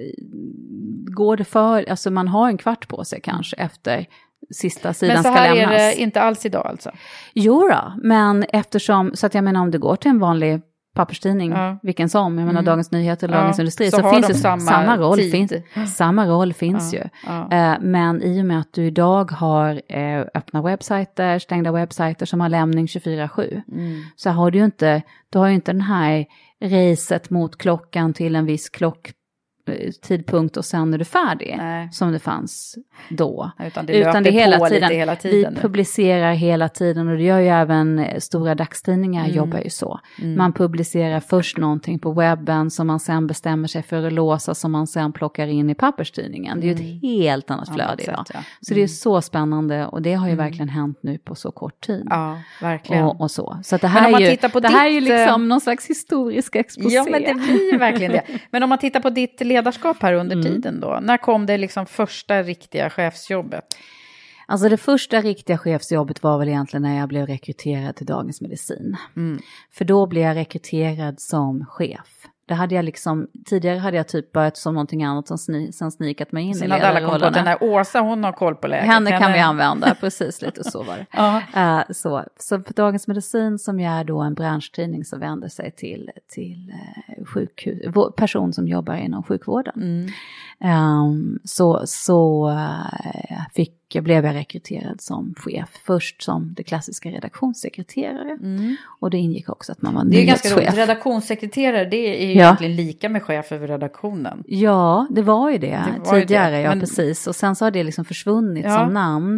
går det för, alltså man har en kvart på sig kanske efter sista sidan ska lämnas. Men så här är det inte alls idag alltså? Jo då, men eftersom, så att jag menar om det går till en vanlig papperstidning, ja. vilken som, jag menar mm. Dagens Nyheter eller ja. Dagens Industri, så, så finns ju samma, samma roll, finns, samma roll finns ja. ju. Eh, men i och med att du idag har eh, öppna webbsajter, stängda webbsajter som har lämning 24-7, mm. så har du ju inte, du har ju inte den här racet mot klockan till en viss klock tidpunkt och sen är du färdig. Nej. Som det fanns då. Utan det, Utan det hela, tiden. hela tiden. Vi nu. publicerar hela tiden och det gör ju även eh, stora dagstidningar mm. jobbar ju så. Mm. Man publicerar först någonting på webben som man sen bestämmer sig för att låsa som man sen plockar in i papperstidningen. Det är ju ett mm. helt annat flöde idag. Ja. Så det är mm. så spännande och det har ju mm. verkligen hänt nu på så kort tid. Ja, verkligen. Och, och så. Så det här, är ju, det ditt, här är ju liksom någon slags historisk exposé. Ja, men det blir verkligen det. Men om man tittar på ditt ledarskap här under mm. tiden då? När kom det liksom första riktiga chefsjobbet? Alltså det första riktiga chefsjobbet var väl egentligen när jag blev rekryterad till Dagens Medicin. Mm. För då blev jag rekryterad som chef. Det hade jag liksom, tidigare hade jag typ börjat som någonting annat som sni, sen snikat mig in Sen i ledarrollerna. Den här Åsa, hon har koll på läget. Henne kan vi använda, precis lite så var det. uh, så. så på Dagens Medicin som är då en branschtidning som vänder sig till, till uh, sjukhus, person som jobbar inom sjukvården. Mm. Um, så så uh, fick blev jag rekryterad som chef. Först som det klassiska redaktionssekreterare. Mm. Och det ingick också att man var Det är ganska roligt. Redaktionssekreterare det är ju ja. egentligen lika med chef över redaktionen. Ja, det var ju det, det var tidigare. Det. Ja, men... precis. Och sen så har det liksom försvunnit ja. som namn.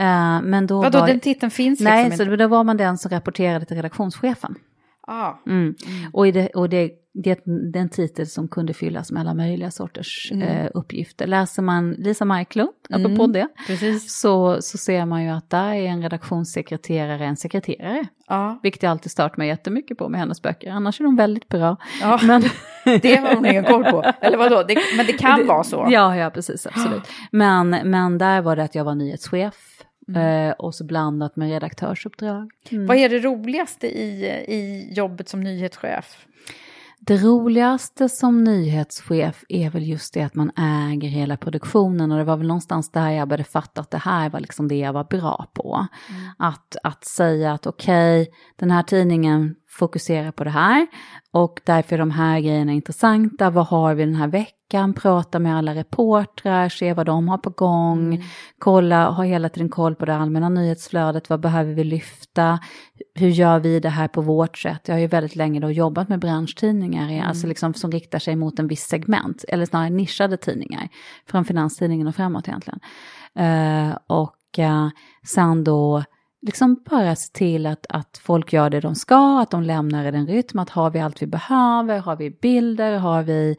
Uh, men då Vadå, var... den titeln finns Nej, liksom så då var man den som rapporterade till redaktionschefen. Ah. Mm. Och, det, och det, det, det är en titel som kunde fyllas med alla möjliga sorters mm. eh, uppgifter. Läser man Lisa Marklund, apropå mm. det, så, så ser man ju att där är en redaktionssekreterare en sekreterare. Ja. Vilket jag alltid stört mig jättemycket på med hennes böcker. Annars är de väldigt bra. Ja. Men... det har hon ingen koll på. Eller vadå, det, men det kan vara så. Ja, ja precis, absolut. Men, men där var det att jag var nyhetschef Mm. Eh, och så blandat med redaktörsuppdrag. Mm. Vad är det roligaste i, i jobbet som nyhetschef? Det roligaste som nyhetschef är väl just det att man äger hela produktionen och det var väl någonstans där jag började fatta att det här var liksom det jag var bra på. Mm. Att, att säga att okej, okay, den här tidningen fokuserar på det här och därför är de här grejerna intressanta. Vad har vi den här veckan? Prata med alla reportrar, se vad de har på gång, mm. kolla, ha hela tiden koll på det allmänna nyhetsflödet. Vad behöver vi lyfta? Hur gör vi det här på vårt sätt? Jag har ju väldigt länge då jobbat med branschtidningar, mm. alltså liksom som riktar sig mot en viss segment, eller snarare nischade tidningar, från Finanstidningen och framåt egentligen. Uh, och uh, sen då liksom bara se till att, att folk gör det de ska, att de lämnar i den rytm, att har vi allt vi behöver, har vi bilder, har vi,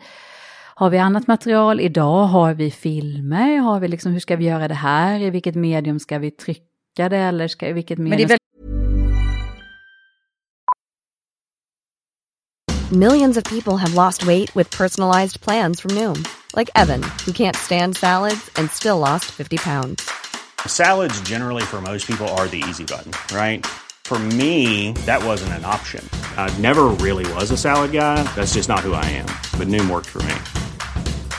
har vi annat material, idag har vi filmer, har vi liksom, hur ska vi göra det här, i vilket medium ska vi trycka det eller ska, i vilket medium... Millions of people have lost weight with personalized plans from Noom. Like Evan, who can't stand salads and still lost 50 pounds. Salads, generally, for most people, are the easy button, right? For me, that wasn't an option. I never really was a salad guy. That's just not who I am. But Noom worked for me.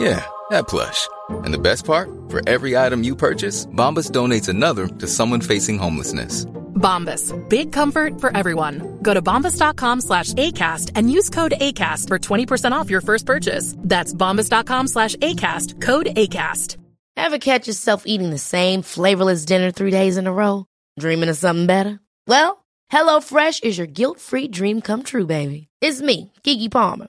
Yeah, that plush. And the best part? For every item you purchase, Bombas donates another to someone facing homelessness. Bombas. Big comfort for everyone. Go to bombas.com slash ACAST and use code ACAST for 20% off your first purchase. That's bombas.com slash ACAST. Code ACAST. Ever catch yourself eating the same flavorless dinner three days in a row? Dreaming of something better? Well, HelloFresh is your guilt-free dream come true, baby. It's me, Kiki Palmer.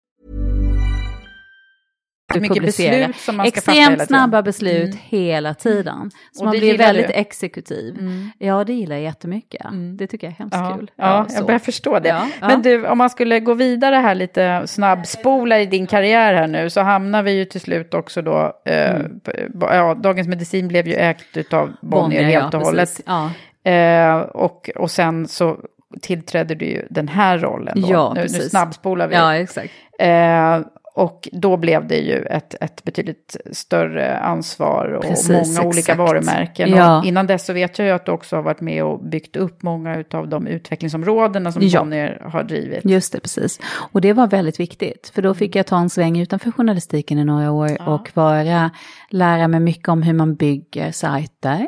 Mycket beslut som man ska fatta hela Extremt tiden. snabba beslut Mm. hela tiden. Så Och man blir väldigt du? exekutiv. Mm. Ja, det gillar jag jättemycket. Det tycker jag är hemskt Ja, kul. ja, så. jag börjar förstå det. Ja, ja. Men du, om man skulle gå vidare här lite, snabbspola i din karriär här nu, så hamnar vi ju till slut också då, eh, Mm. ja, Dagens Medicin blev ju ägt av Bonnier, ja, helt och hållet. Ja. Eh, och, och sen så tillträdde du ju den här rollen då. Ja, nu, nu snabbspolar vi. ja, exakt. Eh, och då blev det ju ett, ett betydligt större ansvar och Precis, många olika exakt. varumärken. Ja. Innan dess så vet jag ju att du också har varit med och byggt upp många av de utvecklingsområdena som Ja. Bonnier har drivit. Just det, precis. Och det var väldigt viktigt, för då fick jag ta en sväng utanför journalistiken i några år och vara, lära mig mycket om hur man bygger sajter.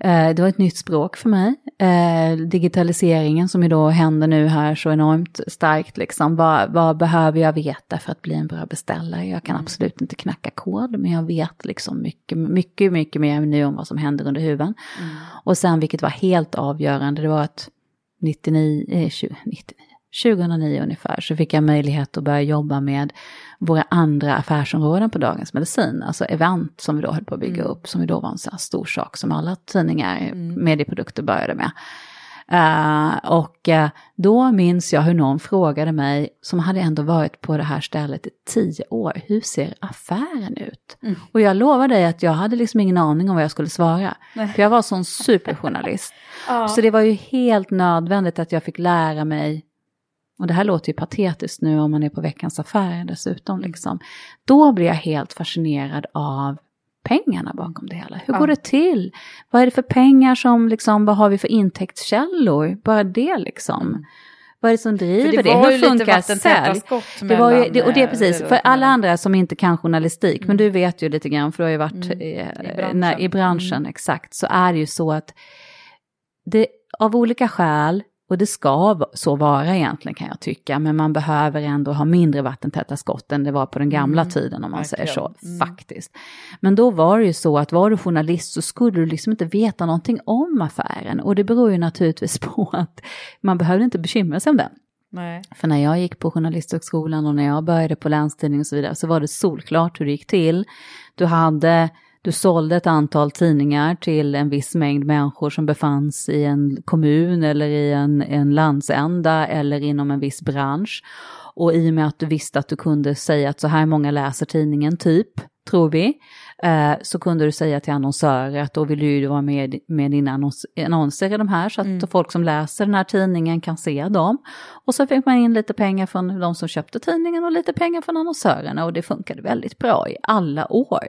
Eh, Det var ett nytt språk för mig. Eh, digitaliseringen som ju då händer nu här så enormt starkt. Liksom. Vad, vad behöver jag veta för att bli en bra beställare? Jag kan absolut inte knacka kod, men jag vet liksom mycket, mycket, mycket mer nu om vad som händer under huven. Och sen, vilket var helt avgörande, det var att 99, eh, 20, 99, 2009 ungefär så fick jag möjlighet att börja jobba med våra andra affärsområden på Dagens Medicin. Alltså event som vi då höll på att bygga upp, som ju då var en sån här stor sak som alla tidningar, medieprodukter började med. Eh, och eh, då minns jag hur någon frågade mig, som hade ändå varit på det här stället i tio år, hur ser affären ut? Och jag lovar dig att jag hade liksom ingen aning om vad jag skulle svara. För jag var sån superjournalist. Så det var ju helt nödvändigt att jag fick lära mig, och det här låter ju patetiskt nu om man är på Veckans Affärer dessutom, liksom. då blir jag helt fascinerad av pengarna bakom det hela. Hur Ja. går det till? Vad är det för pengar som, liksom, vad har vi för intäktskällor? Bara det liksom. Vad är det som driver För det det? Hur funkar sälj? Det var ju, det, och det är eh, precis, för alla andra som inte kan journalistik, men du vet ju lite grann, för du har ju varit Mm. eh, I i branschen. branschen, i branschen exakt, så är det ju så att det av olika skäl, och det ska så vara egentligen kan jag tycka, men man behöver ändå ha mindre vattentäta skott än det var på den gamla Mm, tiden om man säger så, verkligen. Mm. faktiskt. Men då var det ju så att var du journalist så skulle du liksom inte veta någonting om affären och det beror ju naturligtvis på att man behövde inte bekymra sig om den. Nej. För när jag gick på Journalisthögskolan och när jag började på Länstidning och så vidare så var det solklart hur det gick till. Du hade, du sålde ett antal tidningar till en viss mängd människor som befanns i en kommun eller i en, en landsända eller inom en viss bransch. Och i och med att du visste att du kunde säga att så här många läser tidningen, typ, tror vi, eh, så kunde du säga till annonsörer att då vill du ju vara med med dina annons annonser i de här så att folk som läser den här tidningen kan se dem. Och så fick man in lite pengar från de som köpte tidningen och lite pengar från annonsörerna och det funkade väldigt bra i alla år.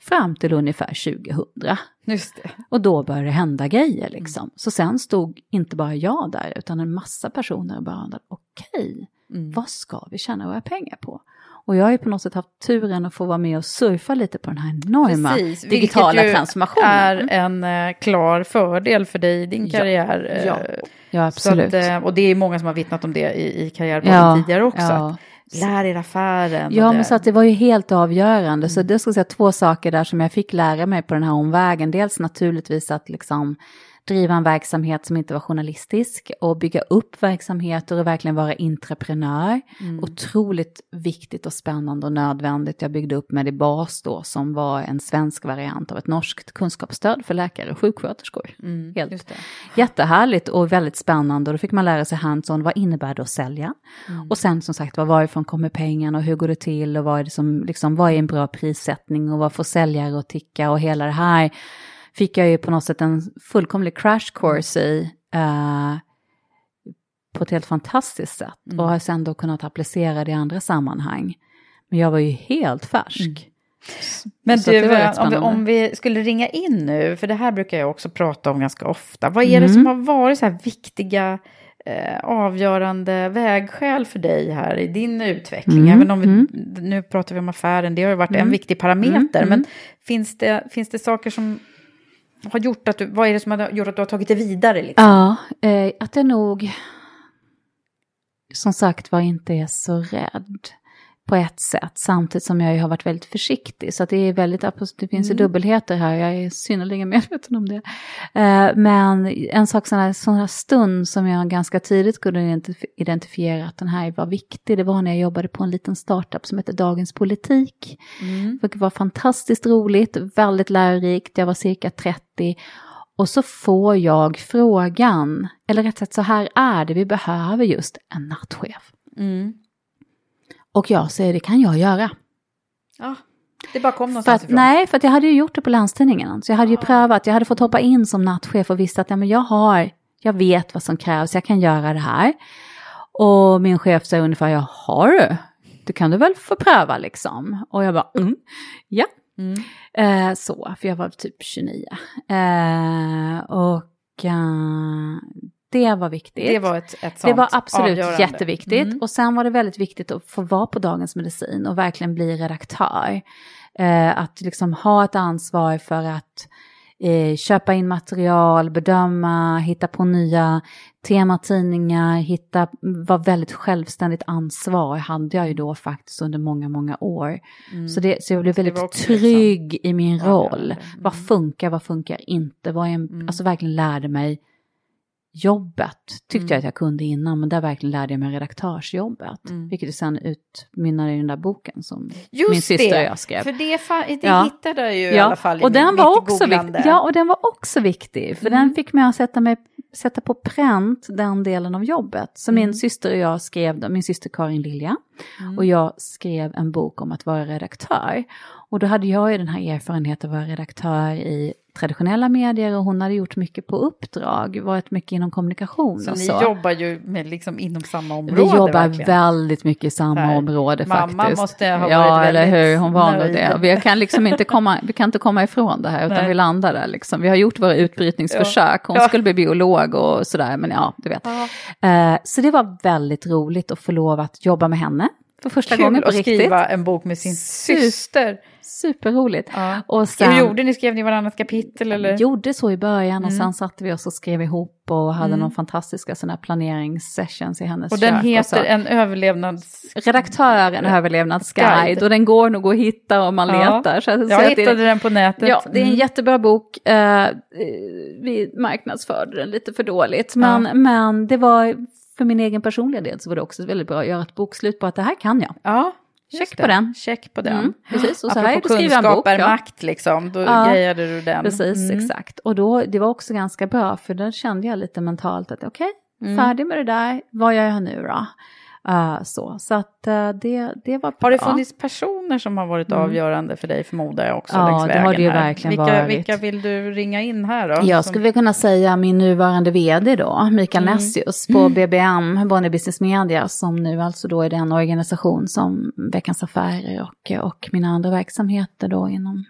Fram till ungefär 2000. Just det. Och då började det hända grejer liksom. Så sen stod inte bara jag där utan en massa personer och bara undrade, okej, vad ska vi tjäna våra pengar på? Och jag har ju på något sätt haft turen att få vara med och surfa lite på den här enorma Precis, digitala vilket ju transformationen. är en eh, klar fördel för dig i din Ja, karriär. eh, ja. Ja, Så absolut. att, eh, och det är många som har vittnat om det i, i karriärpodden Ja, tidigare också. ja. Lär er affären. Ja, men så att det var ju helt avgörande. Så Mm. det ska säga två saker där som jag fick lära mig på den här omvägen. Dels naturligtvis att liksom driva en verksamhet som inte var journalistisk och bygga upp verksamheter och verkligen vara entreprenör. Mm. Otroligt viktigt och spännande och nödvändigt. Jag byggde upp Medibas då som var en svensk variant av ett norskt kunskapsstöd för läkare och sjuksköterskor. Mm, Helt jättehärligt och väldigt spännande och då fick man lära sig hands-on, vad innebär det att sälja? Mm. Och sen som sagt, var, varifrån kommer pengarna och hur går det till och vad är, det som, liksom, vad är en bra prissättning och vad får säljare att ticka och hela det här fick jag ju på något sätt en fullkomlig crash course i eh, på ett helt fantastiskt sätt Mm. och har sen då kunnat applicera det i andra sammanhang. Men jag var ju helt färsk. Men Så att du, det om vi, om vi skulle ringa in nu, för det här brukar jag också prata om ganska ofta. Vad är det Mm. som har varit så här viktiga, eh, avgörande vägskäl för dig här i din utveckling? Mm, Även om vi, mm. nu pratar vi om affären, det har ju varit en Mm. viktig parameter. Mm, mm. Men finns det, finns det saker som har gjort att du, vad är det som har gjort att du har tagit det vidare? Liksom? Ja, eh, att jag nog som sagt var inte är så rädd på ett sätt, samtidigt som jag har varit väldigt försiktig. Så att det är väldigt, det finns Mm. dubbelheter här, jag är synnerligen medveten om det. Eh, men en sak sån här, sån här stund som jag ganska tidigt kunde identif- identifiera att den här var viktig, det var när jag jobbade på en liten startup som heter Dagens Politik. Mm. Det var fantastiskt roligt, väldigt lärorikt, jag var cirka 30. Och så får jag frågan, eller rätt sagt så här är det, vi behöver just en nattchef. Mm. Och jag säger det kan jag göra. Ja, det bara kom För någonstans att, ifrån. nej, för att jag hade ju gjort det på Länstidningen. Så jag hade ju prövat, jag hade fått hoppa in som nattchef och visste att ja, men jag har, jag vet vad som krävs, jag kan göra det här. Och min chef säger ungefär, jaha du, det kan du väl få pröva liksom. Och jag bara, mm, ja. Mm. Eh, så, för jag var typ 29. Eh, och eh, det var viktigt. Det var ett, ett Det var absolut avgörande. jätteviktigt. Mm. Och sen var det väldigt viktigt att få vara på Dagens Medicin och verkligen bli redaktör. Eh, att liksom ha ett ansvar för att eh, köpa in material, bedöma, hitta på nya tematidningar, hitta, var väldigt självständigt ansvar hade jag ju då faktiskt under många, många år. Mm. Så, det, så jag blev väldigt liksom trygg i min roll. avgörande. Vad funkar, vad funkar inte? Vad är en, Mm. Alltså verkligen lärde mig jobbet. Tyckte Mm. jag att jag kunde innan, men där verkligen lärde jag mig redaktörsjobbet. Mm. Vilket sen utmynnade i den där boken som Just min syster det, och jag skrev. För det, det Ja. hittade jag ju i alla fall i och den mitt var också. Ja, och den var också viktig. För Mm. den fick mig att sätta, mig, sätta på pränt den delen av jobbet. Så Mm. min syster och jag skrev, min syster Karin Lilja, Mm. och jag skrev en bok om att vara redaktör. Och då hade jag ju den här erfarenheten att vara redaktör i traditionella medier och hon hade gjort mycket på uppdrag, varit mycket inom kommunikation Så och ni så. jobbar ju med liksom inom samma område Vi jobbar verkligen. väldigt mycket i samma här, område mamma faktiskt. måste ha ja, varit eller väldigt hur, hon var nog det. Vi kan liksom inte komma, vi kan inte komma ifrån det här, utan Nej. vi landar där liksom. Vi har gjort våra utbrytningsförsök, hon Ja. skulle bli biolog och sådär, men ja, du vet. Ja. Eh, så det var väldigt roligt att få lov att jobba med henne för första Kul gången på att riktigt. skriva en bok med sin syster. Superroligt. Ja. Och sen, Hur gjorde ni? Skrev ni varannat kapitel eller? gjorde så i början och Mm. sen satte vi oss och skrev ihop och hade Mm. någon fantastiska sådana här planeringssessions i hennes och den kök heter så. En överlevnads... Redaktören överlevnadsguide Guide. och den går nog att hitta om man Ja. letar. Så Jag säga att det- hittade den på nätet. Ja, det är en Mm. jättebra bok. Eh, eh, vi marknadsförde den lite för dåligt. Men, Ja. men det var, för min egen personliga del så var det också väldigt bra att göra ett bokslut på att det här kan jag. Ja, Check på den. Check på den. Mm, precis, och så här Apropå är det att skriva en bok, är makt liksom, då Ja, grejade du den. Precis, Mm. exakt. Och då, det var också ganska bra, för då kände jag lite mentalt att okej, Mm. färdig med det där, vad gör jag nu då? Eh, så så att eh, det, det var. Har det funnits personer som har varit Mm. avgörande för dig förmodar jag också Ja, det har det ju här. verkligen vilka, varit. Vilka vill du ringa in här då? Jag Som- skulle kunna säga min nuvarande vd då, Mikael Mm. Nessius på BBM, Bonnier Business Media, som nu alltså då är den organisation som Veckans Affärer och, och mina andra verksamheter då inom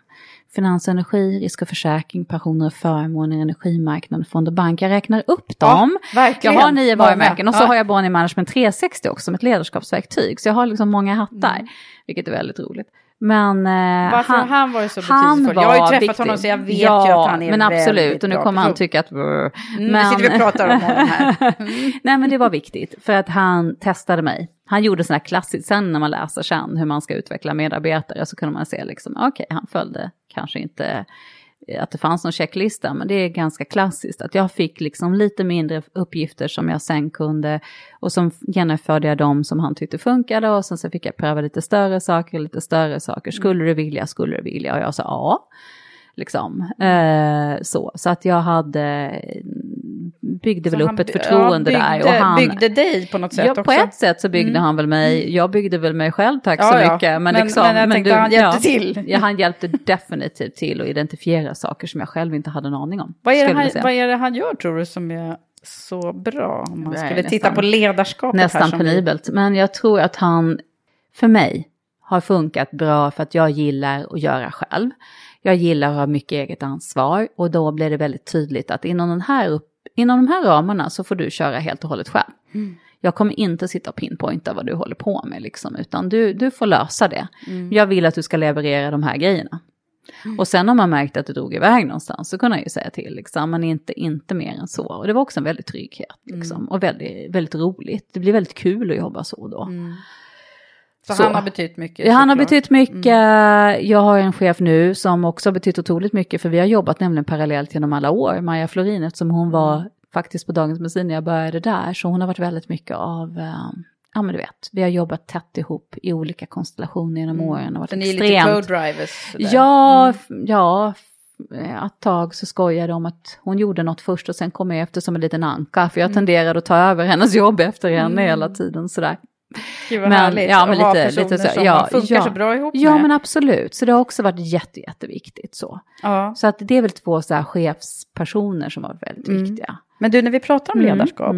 finans och energi, risk och försäkring, pensioner och förmåner, energimarknad, fond och bank. Jag räknar upp dem. Ja. Jag har nio varumärken och så Ja. har jag Bonnier Management 360 också som ett ledarskapsverktyg. Så jag har liksom många hattar, Mm. vilket är väldigt roligt. Men eh, Varför har han varit så han betydelsefull? Jag har ju var träffat viktig. honom så jag vet ja, ju att han är men absolut, väldigt och nu bra kommer han tycka att... Mm, nu sitter vi och pratar om honom här. Nej men det var viktigt, för att han testade mig. Han gjorde sådana här klassiskt, sen när man läser sen hur man ska utveckla medarbetare så kunde man se liksom, okej, han följde kanske inte att det fanns någon checklista, men det är ganska klassiskt. Att jag fick liksom lite mindre uppgifter som jag sen kunde, och som genomförde jag dem som han tyckte funkade, och sen så fick jag pröva lite större saker, lite större saker. Skulle du vilja, skulle du vilja? Och jag sa ja. Liksom. Eh, så. så att jag hade, byggde Så väl upp ett förtroende ja, där. byggde- Och han, byggde dig på något sätt ja, också. på ett sätt så byggde Mm. han väl mig, jag byggde väl mig själv, tack Ja, så mycket. Men, Men- liksom, men jag tänkte han hjälpte till. Ja, han hjälpte definitivt till att identifiera saker som jag själv inte hade en aning om. Vad är, han, vad är det han gör tror du som är så bra? Om man skulle nästan- titta på ledarskapet här Nästan vi- penibelt. Men jag tror att han, för mig, har funkat bra för att jag gillar att göra själv. Jag gillar att ha mycket eget ansvar och då blir det väldigt tydligt att inom, den här upp, inom de här ramarna så får du köra helt och hållet själv. Mm. Jag kommer inte sitta och pinpointa vad du håller på med, liksom, utan du, du får lösa det. Mm. Jag vill att du ska leverera de här grejerna. Och sen om man märkte att det drog iväg någonstans så kunde jag ju säga till, liksom, men inte, inte mer än så. Och det var också en väldig trygghet, liksom, Mm. och väldigt, väldigt roligt. Det blir väldigt kul att jobba så då. Så, Så. han har betytt mycket? Ja, han har betytt mycket. Jag har en chef nu som också har betytt otroligt mycket, för vi har jobbat nämligen parallellt genom alla år. Maja Florin, eftersom hon var faktiskt på Dagens Medicin när jag började där, så hon har varit väldigt mycket av, eh, ja men du vet, vi har jobbat tätt ihop i olika konstellationer genom åren. och varit Så ni är lite co-drivers? Ja, Mm. ja, ett tag så skojade om att hon gjorde något först och sen kom jag efter som en liten anka, för jag Mm. tenderade att ta över hennes jobb efter henne hela tiden sådär. Gud vad härligt ja, men att ha lite, personer lite så, som ja, funkar ja. så bra ihop Ja, med. men absolut. Så det har också varit jätte, jätteviktigt så. Ja. Så att det är väl två så här chefspersoner som har varit väldigt Mm. viktiga. Men du, när vi pratar om Mm, ledarskap,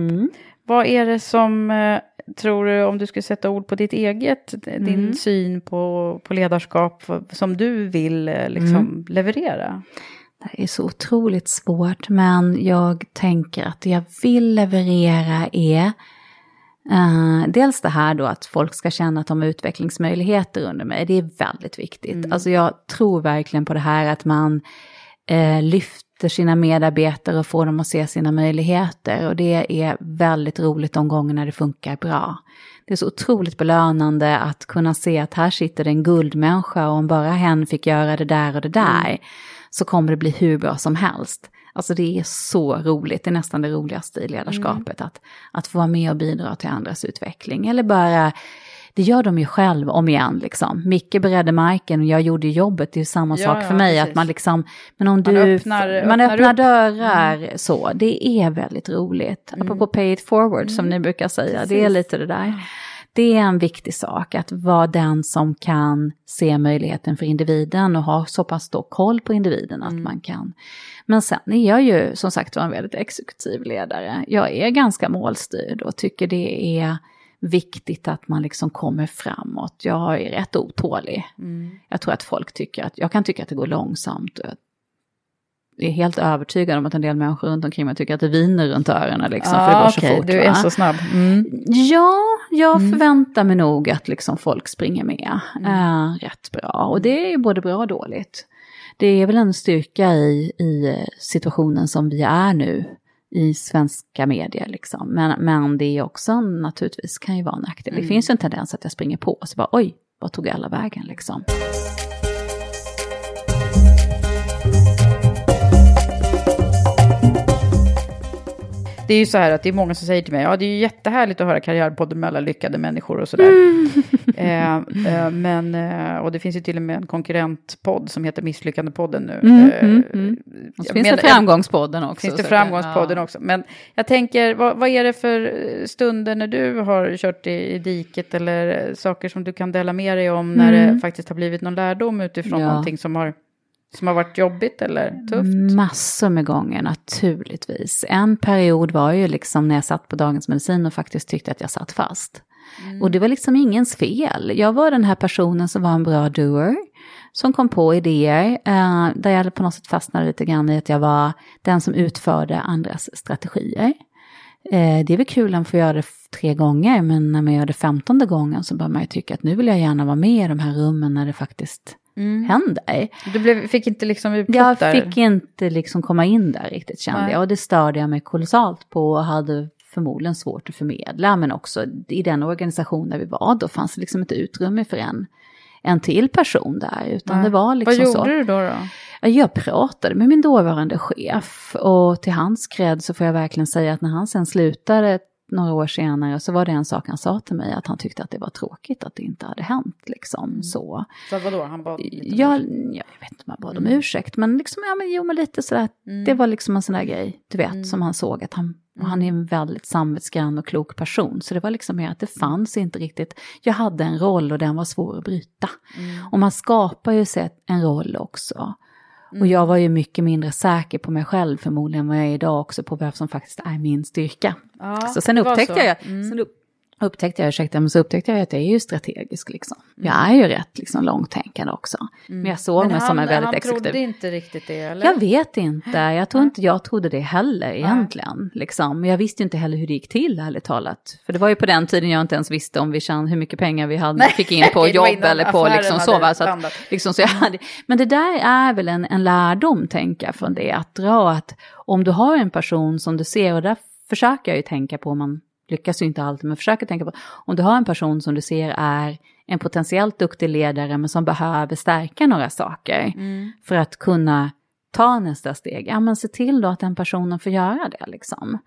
vad är det som, eh, tror du, om du skulle sätta ord på ditt eget, din Mm. syn på, på ledarskap som du vill eh, liksom Mm. leverera? Det är så otroligt svårt, men jag tänker att det jag vill leverera är eh, dels det här då att folk ska känna att de har utvecklingsmöjligheter under mig. Det är väldigt viktigt. Alltså jag tror verkligen på det här att man eh, lyfter sina medarbetare och får dem att se sina möjligheter. Och det är väldigt roligt de gångerna det funkar bra. Det är så otroligt belönande att kunna se att här sitter det en guldmänniska och om bara hen fick göra det där och det där så kommer det bli hur bra som helst. Alltså det är så roligt, det är nästan det roligaste i ledarskapet, att, att få vara med och bidra till andras utveckling. Eller bara, det gör de ju själv om igen liksom. Micke beredde marken och jag gjorde jobbet, det är ju samma Ja, sak för ja, mig. precis. Att man liksom, men om Man du, öppnar- man öppnar öppnar dörrar så, det är väldigt roligt. Apropå pay it forward som ni brukar säga, det är Precis. lite det där. Det är en viktig sak att vara den som kan se möjligheten för individen och ha så pass då koll på individen att man kan. Men sen är jag ju som sagt var en väldigt exekutiv ledare. Jag är ganska målstyrd och tycker det är viktigt att man liksom kommer framåt. Jag är rätt otålig. Jag tror att folk tycker att, jag kan tycka att det går långsamt. Är helt övertygad om att en del människor runt omkring mig tycker att det viner runt öronen liksom, för det går så okej, fort. du är va? så snabb. Mm. Ja, jag förväntar mig nog att liksom folk springer med Mm. eh, rätt bra. Och det är både bra och dåligt. Det är väl en styrka i, i situationen som vi är nu i svenska medier. Liksom. Men, men det är också naturligtvis kan ju vara en nackdel. Mm. Det finns ju en tendens att jag springer på och så bara oj, vad tog alla vägen liksom. Det är ju så här att det är många som säger till mig, ja det är ju jättehärligt att höra karriärpodden med alla lyckade människor och sådär. eh, eh, men, eh, och det finns ju till och med en konkurrentpodd som heter Misslyckandepodden nu. Mm, Eh, mm, mm. Och så finns det Framgångspodden också. Finns det Framgångspodden ja. också. Men jag tänker, vad, vad är det för stunder när du har kört i, i diket eller saker som du kan dela med dig om när Mm. det faktiskt har blivit någon lärdom utifrån Ja. någonting som har, som har varit jobbigt eller tufft? Massor med gånger naturligtvis. En period var ju liksom när jag satt på Dagens Medicin och faktiskt tyckte att jag satt fast. Och det var liksom ingens fel. Jag var den här personen som var en bra doer. Som kom på idéer. Eh, där jag på något sätt fastnade lite grann i att jag var den som utförde andras strategier. Eh, det är väl kul att få göra det tre gånger. Men när man gör det femtonde gången så bör man ju tycka att nu vill jag gärna vara med i de här rummen när det faktiskt händer. Du blev, fick inte liksom utlopp Jag fick inte liksom komma in där riktigt kände Nej. jag. Och det störde jag mig kolossalt på och hade förmodligen svårt att förmedla. Men också i den organisation där vi var, då fanns det liksom inte utrymme för en, en till person där, utan Nej. det var liksom Vad gjorde så. du då? då? Ja, Jag pratade med min dåvarande chef och till hans cred så får jag verkligen säga att när han sen slutade några år senare så var det en sak han sa till mig att han tyckte att det var tråkigt att det inte hade hänt liksom så. Så vadå, han bad om Jag, vet inte om han bad om ursäkt men liksom, ja men jo men lite sådär, det var liksom en sån där grej, du vet, som han såg att han, och han är en väldigt samvetsgrann och klok person. Så det var liksom mer att det fanns inte riktigt, jag hade en roll och den var svår att bryta. Och man skapar ju sig en roll också. Och jag var ju mycket mindre säker på mig själv förmodligen vad jag är idag också på vad som faktiskt är min styrka. Ja, så sen upptäckte så. jag, sen upp, upptäckte jag, ursäkta, men så upptäckte jag att jag är ju strategisk liksom. Jag är ju rätt liksom långtänkande också. Men jag såg mig som en väldigt han exekutiv. trodde inte riktigt det, eller? Jag vet inte, jag tror inte jag trodde det heller egentligen. Liksom. Men jag visste inte heller hur det gick till ärligt talat. För det var ju på den tiden jag inte ens visste om vi tjän- hur mycket pengar vi hade, Nej, fick in på jobb eller på liksom så. hade Va? så, att, liksom, så jag hade, men det där är väl en, en lärdom tänker jag från det. Att dra att om du har en person som du ser, och där försöker jag ju tänka på, man lyckas ju inte alltid, men försöker tänka på, om du har en person som du ser är en potentiellt duktig ledare men som behöver stärka några saker för att kunna ta nästa steg, ja men se till då att den personen får göra det liksom.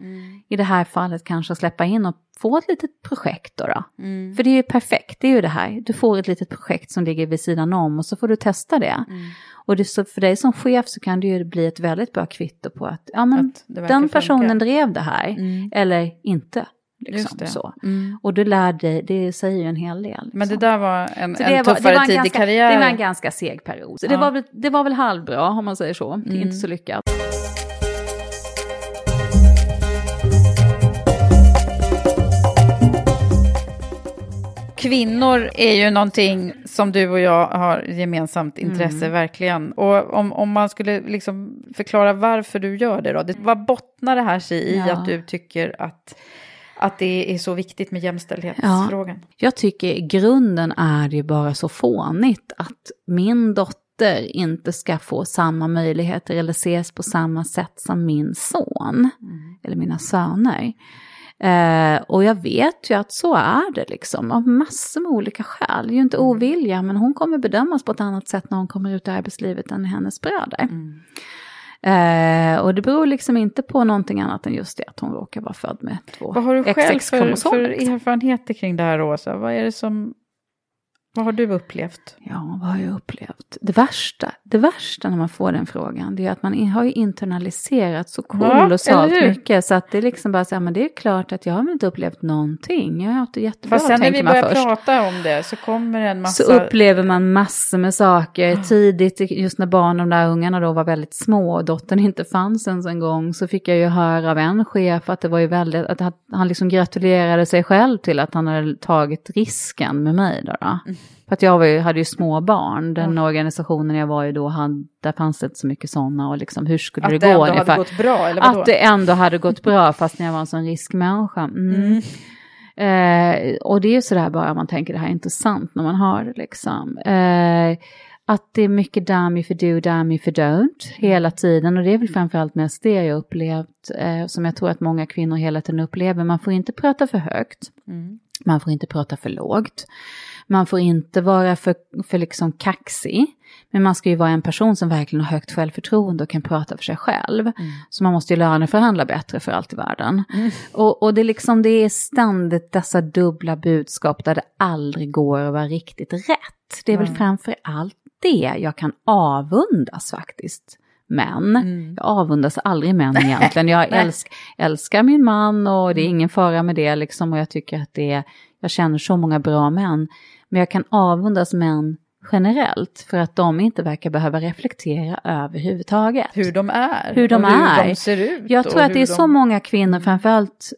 I det här fallet kanske släppa in och få ett litet projekt då. då. För det är ju perfekt, det är ju det här, du får ett litet projekt som ligger vid sidan om och så får du testa det. Och det, så för dig som chef så kan det ju bli ett väldigt bra kvitto på att, ja men Att den personen funka. drev det här, eller inte. Liksom, det. så. Mm. Och du lär dig, det säger ju en hel del. Men det liksom. där var en, en det var, tuffare det var en tid ganska, i karriären. Det var en ganska seg period. Så det, Ja. var väl, det var väl halvbra om man säger så. Det är Mm. inte så lyckat. Kvinnor är ju någonting som du och jag har gemensamt intresse, Mm. verkligen. Och om, om man skulle liksom förklara varför du gör det då, det, vad bottnar det här sig i Ja. att du tycker att, att det är så viktigt med jämställdhetsfrågan? Jag tycker i grunden är det ju bara så fånigt att min dotter inte ska få samma möjligheter eller ses på samma sätt som min son. Eller mina söner. Eh, och jag vet ju att så är det liksom, av massor med olika skäl. Det är ju inte ovilja, men hon kommer bedömas på ett annat sätt när hon kommer ut i arbetslivet än hennes bröder. Eh, och det beror liksom inte på någonting annat än just det att hon råkar vara född med två Vad har du själv för, XX-kromosomer. för erfarenheter kring det här, Rosa? Vad är det som... Vad har du upplevt? Ja, vad har jag upplevt? Det värsta, det värsta när man får den frågan, det är att man har ju internaliserat så kolossalt hur? mycket. Så att det är liksom bara så här, men det är klart att jag har inte upplevt någonting. Jag har haft det jättebra, Fast sen när tänker vi man börjar först. prata om det så kommer en massa... Så upplever man massor med saker tidigt, just när barn, de där ungarna då var väldigt små och dottern inte fanns ens en gång, så fick jag ju höra av en chef att det var ju väldigt, att han- liksom gratulerade sig själv till att han hade tagit risken med mig då. då. För att jag var ju, hade ju små barn, den organisationen jag var i då, hade, där fanns det inte så mycket sådana och liksom hur skulle Att det, det gå ändå hade gått bra, eller vadå? Att det ändå hade gått bra fast när jag var en sån riskmänniska. Mm. Eh, och det är ju sådär bara man tänker det här är inte sant när man har det liksom. Eh, att det är mycket damn if you do, damn if you don't hela tiden. Och det är väl framförallt mest det jag upplevt, eh, som jag tror att många kvinnor hela tiden upplever. Man får inte prata för högt. Man får inte prata för lågt. Man får inte vara för, för liksom kaxig. Men man ska ju vara en person som verkligen har högt självförtroende och kan prata för sig själv. Så man måste ju löneförhandla bättre för allt i världen. Och, och det, är liksom, det är ständigt dessa dubbla budskap där det aldrig går att vara riktigt rätt. Det är väl framför allt det jag kan avundas faktiskt. Män. Jag avundas aldrig män egentligen. Jag älsk, älskar min man och det är ingen fara med det liksom. Och jag tycker att det är, jag känner så många bra män. Men jag kan avundas män generellt för att de inte verkar behöva reflektera överhuvudtaget. Hur de är. Hur de och är. hur de ser ut. Jag tror att det är de... så många kvinnor, framförallt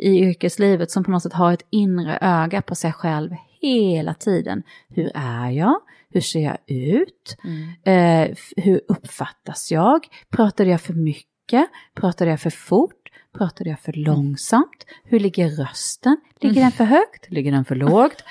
i yrkeslivet, som på något sätt har ett inre öga på sig själv hela tiden. Hur är jag? Hur ser jag ut? Eh, f- hur uppfattas jag? Pratade jag för mycket? Pratade jag för fort? Pratade jag för långsamt? Hur ligger rösten? Ligger den för högt? Ligger den för lågt?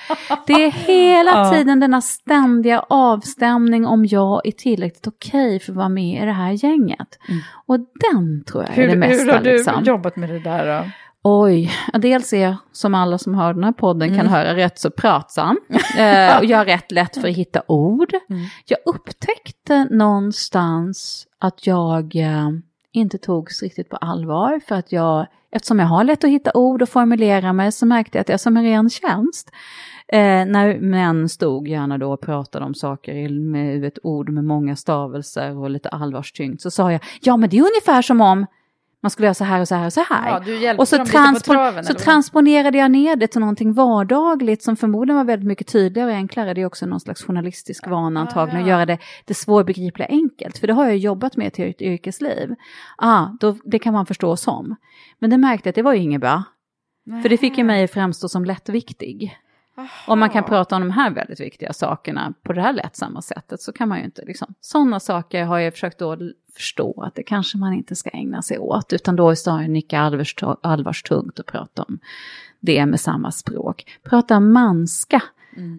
Det är hela tiden denna ständiga avstämning om jag är tillräckligt okej för att vara med i det här gänget. Och den tror jag är Hur, det mesta. hur har du liksom. jobbat med det där då? Oj, dels är jag, som alla som hör den här podden kan Mm. höra, rätt så pratsam. eh, och jag har rätt lätt för att hitta ord. Mm. Jag upptäckte någonstans att jag eh, inte togs riktigt på allvar. För att jag, eftersom jag har lätt att hitta ord och formulera mig så märkte jag att jag som en ren tjänst. Eh, när män stod gärna då och pratade om saker i- med ett ord med många stavelser och lite allvarstyngt så sa jag, ja men det är ungefär som om man skulle göra så här och så här och så här. Ja, du hjälpte och så, dem lite på traven, så transponerade jag ner det till någonting vardagligt som förmodligen var väldigt mycket tydligare och enklare. Det är också någon slags journalistisk vana antagligen, att göra det, det svårbegripliga enkelt. För det har jag jobbat med till ett yrkesliv. Ah, då, det kan man förstå som. Men det märkte jag att det var ju inget bra. För det fick ju mig att framstå som lättviktig. Om man kan prata om de här väldigt viktiga sakerna på det här lättsamma sättet så kan man ju inte liksom. Sådana saker har jag försökt då förstå att det kanske man inte ska ägna sig åt. Utan då är snarare nicka allvars- allvarstungt och prata om det med samma språk. Prata manska,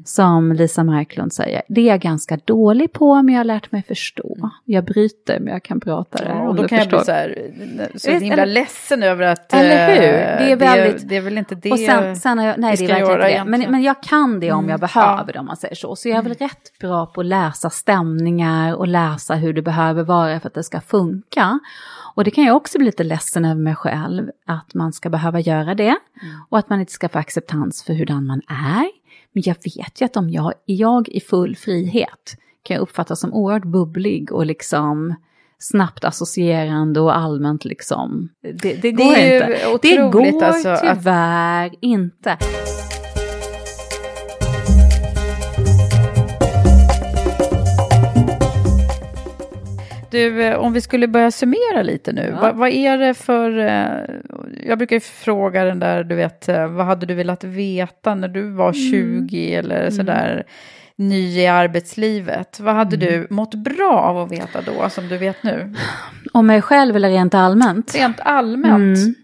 som Lisa Marklund säger. Det är jag ganska dålig på men jag har lärt mig förstå. Jag bryter men jag kan prata det. Ja, och då kan jag bli så här, så himla eller- ledsen över att... Eller hur? eh, Det är väldigt... Det, är väl inte det och sen, sen jag, nej, det är verkligen inte det. Men, men jag kan det om Mm, jag behöver det, om man säger så. Så jag är väl rätt bra på att läsa stämningar och läsa hur det behöver vara för att det ska funka. Och det kan jag också bli lite ledsen över mig själv, att man ska behöva göra det. Och att man inte ska få acceptans för hurdan man är. Men jag vet ju att om jag, jag i full frihet kan jag uppfattas som oerhört bubblig och liksom snabbt associerande och allmänt liksom. Det, det går ju inte. Det går alltså att- tyvärr inte. Du, eh, om vi skulle börja summera lite nu. Ja. Vad, vad är det för... eh, Jag brukar ju fråga den där, du vet, eh, vad hade du velat veta när du var 20 eller sådär ny i arbetslivet? Vad hade du mått bra av att veta då, som du vet nu? Om mig själv eller rent allmänt? Rent allmänt. Mm.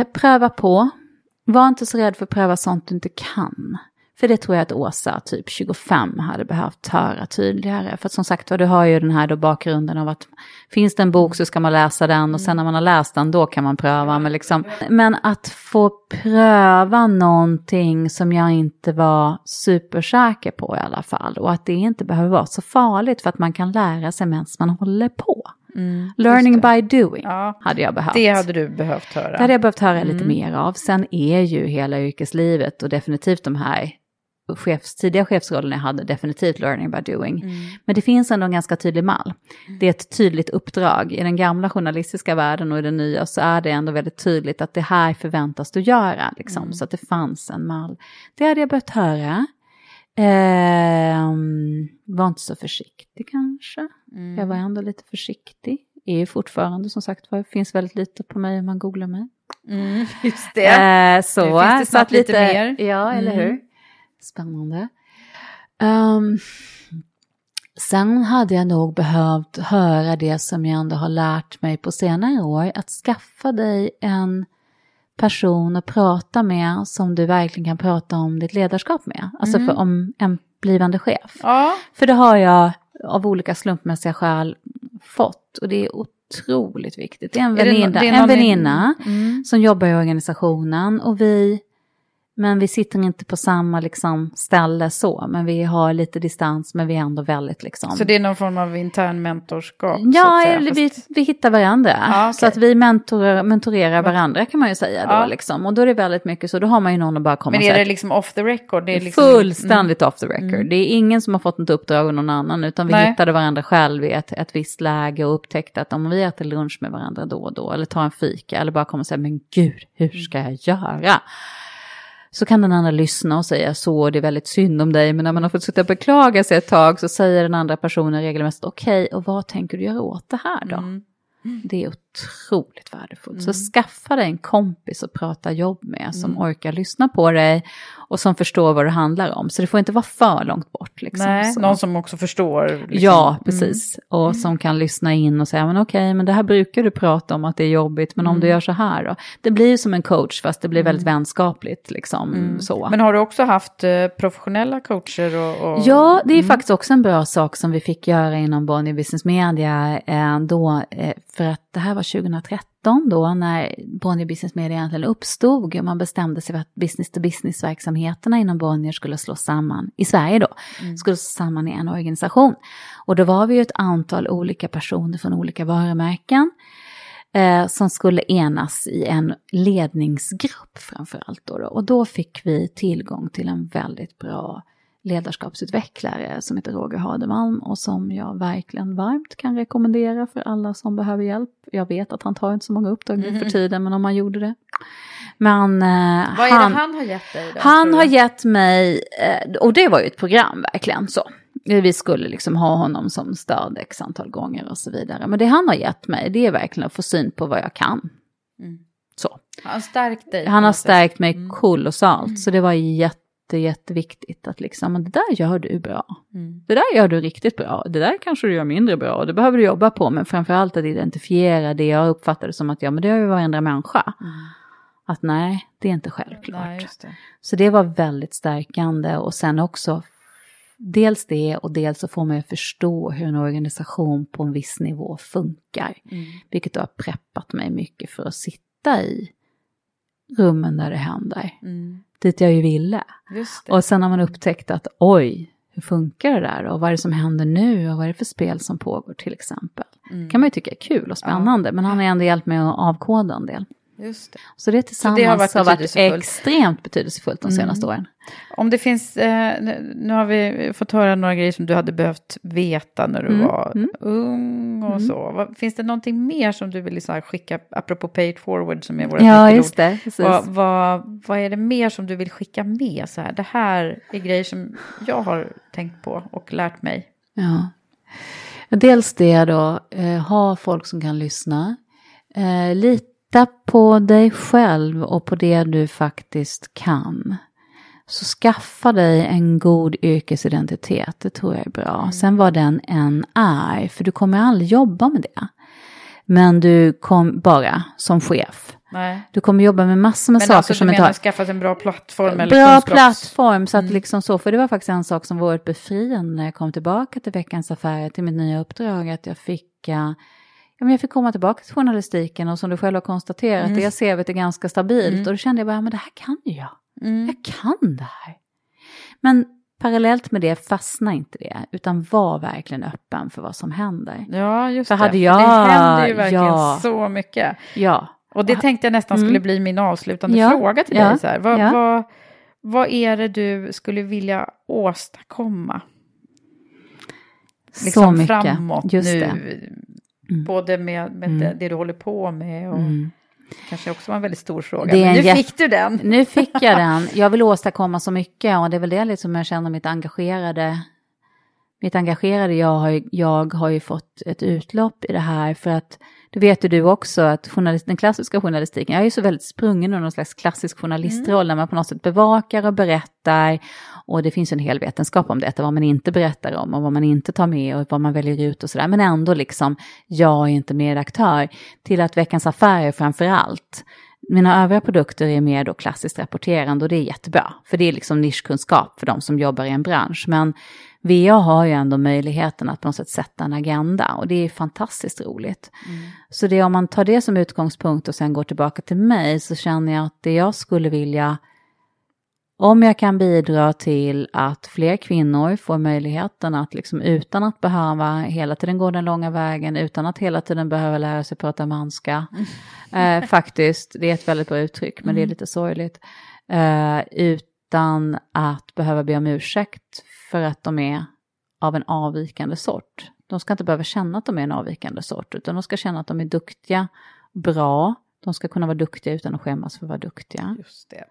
Eh, pröva på. Var inte så rädd för att pröva sånt du inte kan. För det tror jag att Åsa, typ 25, hade behövt höra tydligare. För att som sagt var, du har ju den här då bakgrunden av att finns det en bok så ska man läsa den och sen när man har läst den då kan man pröva. Men, liksom, men att få pröva någonting som jag inte var supersäker på i alla fall. Och att det inte behöver vara så farligt för att man kan lära sig medan man håller på. Learning by doing Ja. hade jag behövt. Det hade du behövt höra. Det hade jag behövt höra lite mer av. Sen är ju hela yrkeslivet och definitivt de här chefs, tidiga chefsrollerna jag hade definitivt learning by doing. Men det finns ändå en ganska tydlig mall. Det är ett tydligt uppdrag. I den gamla journalistiska världen och i den nya så är det ändå väldigt tydligt att det här förväntas du göra. Liksom. Så att det fanns en mall. Det hade jag behövt höra. Ehm, var inte så försiktig kanske. Jag var ändå lite försiktig. Är ju fortfarande som sagt var, finns väldigt lite på mig om man googlar mig. Mm, just det. Eh, så, Nu finns det så snart att lite, lite mer. Ja, eller Mm. hur? Spännande. Ehm, sen hade jag nog behövt höra det som jag ändå har lärt mig på senare år. Att skaffa dig en person att prata med som du verkligen kan prata om ditt ledarskap med. Alltså för, om en blivande chef. Ja. För det har jag av olika slumpmässiga skäl fått. Och det är otroligt viktigt. Det är en Är det väninna, det är en väninna Mm. som jobbar i organisationen. Och vi, men vi sitter inte på samma liksom, ställe så. Men vi har lite distans men vi är ändå väldigt liksom. Så det är någon form av intern mentorskap? Ja, eller vi, vi hittar varandra. Ja, okej. Så att vi mentorerar, mentorerar varandra kan man ju säga då. Ja. Liksom. Och då är det väldigt mycket så, då har man ju någon att bara komma Men är det liksom off the record? Det är liksom, Fullständigt off the record. Det är ingen som har fått ett uppdrag av någon annan, utan vi Nej. hittade varandra själv i ett, ett visst läge och upptäckte att om vi äter lunch med varandra då och då, eller tar en fika, eller bara kommer och säger, men gud, hur ska jag göra? Så kan den andra lyssna och säga så, det är väldigt synd om dig, men när man har fått sitta och beklaga sig ett tag så säger den andra personen regelmässigt, okej, och vad tänker du göra åt det här då? Det är otroligt värdefullt. Så skaffa dig en kompis att prata jobb med som orkar lyssna på dig och som förstår vad det handlar om. Så det får inte vara för långt bort. Liksom. Nej, så. någon som också förstår. Liksom. Ja, precis. Och som kan lyssna in och säga, men okej, men det här brukar du prata om att det är jobbigt, men om du gör så här då? Det blir ju som en coach, fast det blir väldigt vänskapligt. Liksom, så. Men har du också haft eh, professionella coacher? Och, och... Ja, det är faktiskt också en bra sak som vi fick göra inom Bonnier Business Media. Eh, då, eh, för att det här var 2013 då, när Bonnier Business Media egentligen uppstod, och man bestämde sig för att business-to-business-verksamheterna inom Bonnier skulle slås samman, i Sverige då, skulle slås samman i en organisation. Och då var vi ju ett antal olika personer från olika varumärken eh, som skulle enas i en ledningsgrupp framför allt. Då, då. Och då fick vi tillgång till en väldigt bra ledarskapsutvecklare som heter Roger Hademalm och som jag verkligen varmt kan rekommendera för alla som behöver hjälp. Jag vet att han tar inte så många uppdrag nu Mhm. för tiden, men om han gjorde det. Men eh, Vad är han, det han har gett dig då? han har gett mig, eh, och det var ju ett program verkligen så. Vi skulle liksom ha honom som stöd x antal gånger och så vidare. Men det han har gett mig, det är verkligen att få syn på vad jag kan. Mm. Så. Han har stärkt dig. Han har stärkt mig Mm. kolossalt, så det var jätte, jätteviktigt att liksom, men det där gör du bra. Mm. Det där gör du riktigt bra, det där kanske du gör mindre bra, och det behöver du jobba på, men framförallt att identifiera det jag uppfattade som att ja, men det gör ju varenda människa. Att nej, det är inte självklart. Nej, det. Så det var väldigt stärkande och sen också dels det och dels så får man ju förstå hur en organisation på en viss nivå funkar. Mm. Vilket har preppat mig mycket för att sitta i rummen där det händer. Mm. Dit jag ju ville. Det. Och sen har man upptäckt att oj, hur funkar det där och vad är det som händer nu och vad är det för spel som pågår till exempel. Mm. kan man ju tycka är kul och spännande men han har ändå hjälpt mig att avkoda en del. Just det. Så det tillsammans har varit har varit extremt betydelsefullt de Mm. senaste åren. Om det finns, eh, nu- har vi fått höra några grejer som du hade behövt veta när du Mm, var mm. ung och Mm. så. Finns det någonting mer som du vill liksom här skicka, apropå pay it forward som är vårt Ja, just det. Vad, vad, vad är det mer som du vill skicka med så här? Det här är grejer som jag har tänkt på och lärt mig. Ja. Dels det då, eh, ha folk som kan lyssna. Eh, lita på dig själv och på det du faktiskt kan. Så skaffa dig en god yrkesidentitet, det tror jag är bra. Sen vad den än är, för du kommer aldrig jobba med det. Men du kom bara som chef. Nej. Du kommer jobba med massor med Men saker alltså, som du inte menar har... skaffa sig en bra plattform eller Bra kunskaps- plattform, så att Mm. liksom så, för det var faktiskt en sak som var ett befriande när jag kom tillbaka till Veckans Affärer, till mitt nya uppdrag, att jag fick, ja, men jag fick komma tillbaka till journalistiken och som du själv har konstaterat, Mm. det CVt är ganska stabilt Mm. och då kände jag bara, men det här kan ju jag, Mm. jag kan det här. Men parallellt med det, fastna inte det, utan var verkligen öppen för vad som händer. Ja, just För det. hade jag- det händer ju verkligen ja. så mycket. Ja. Och det tänkte jag nästan skulle Mm. bli min avslutande Ja, fråga till ja, dig. Så här. Vad, ja. vad, vad är det du skulle vilja åstadkomma? Liksom så mycket, framåt just nu. Mm. Både med, med Mm. det, det du håller på med och Mm. kanske också var en väldigt stor fråga. Men en nu fick du den. Nu fick jag den. Jag vill åstadkomma så mycket och det är väl det liksom jag känner mitt engagerade. Mitt engagerade jag har, jag har ju fått ett utlopp i det här för att det vet ju du också att journalist, den klassiska journalistiken, jag är ju så väldigt sprungen ur någon slags klassisk journalistroll där man på något sätt bevakar och berättar och det finns ju en hel vetenskap om detta, vad man inte berättar om och vad man inte tar med och vad man väljer ut och sådär, men ändå liksom, jag är inte medaktör till att Veckans Affärer framför allt mina övriga produkter är mer då klassiskt rapporterande och det är jättebra. För det är liksom nischkunskap för de som jobbar i en bransch. Men VA har ju ändå möjligheten att på något sätt sätta en agenda och det är fantastiskt roligt. Så det om man tar det som utgångspunkt och sen går tillbaka till mig så känner jag att det jag skulle vilja om jag kan bidra till att fler kvinnor får möjligheten att liksom utan att behöva hela tiden gå den långa vägen, utan att hela tiden behöva lära sig prata manska, eh, faktiskt, det är ett väldigt bra uttryck, men det är Mm. lite sorgligt, eh, utan att behöva be om ursäkt för att de är av en avvikande sort. De ska inte behöva känna att de är en avvikande sort, utan de ska känna att de är duktiga, bra, de ska kunna vara duktiga utan att skämmas för att vara duktiga Just det.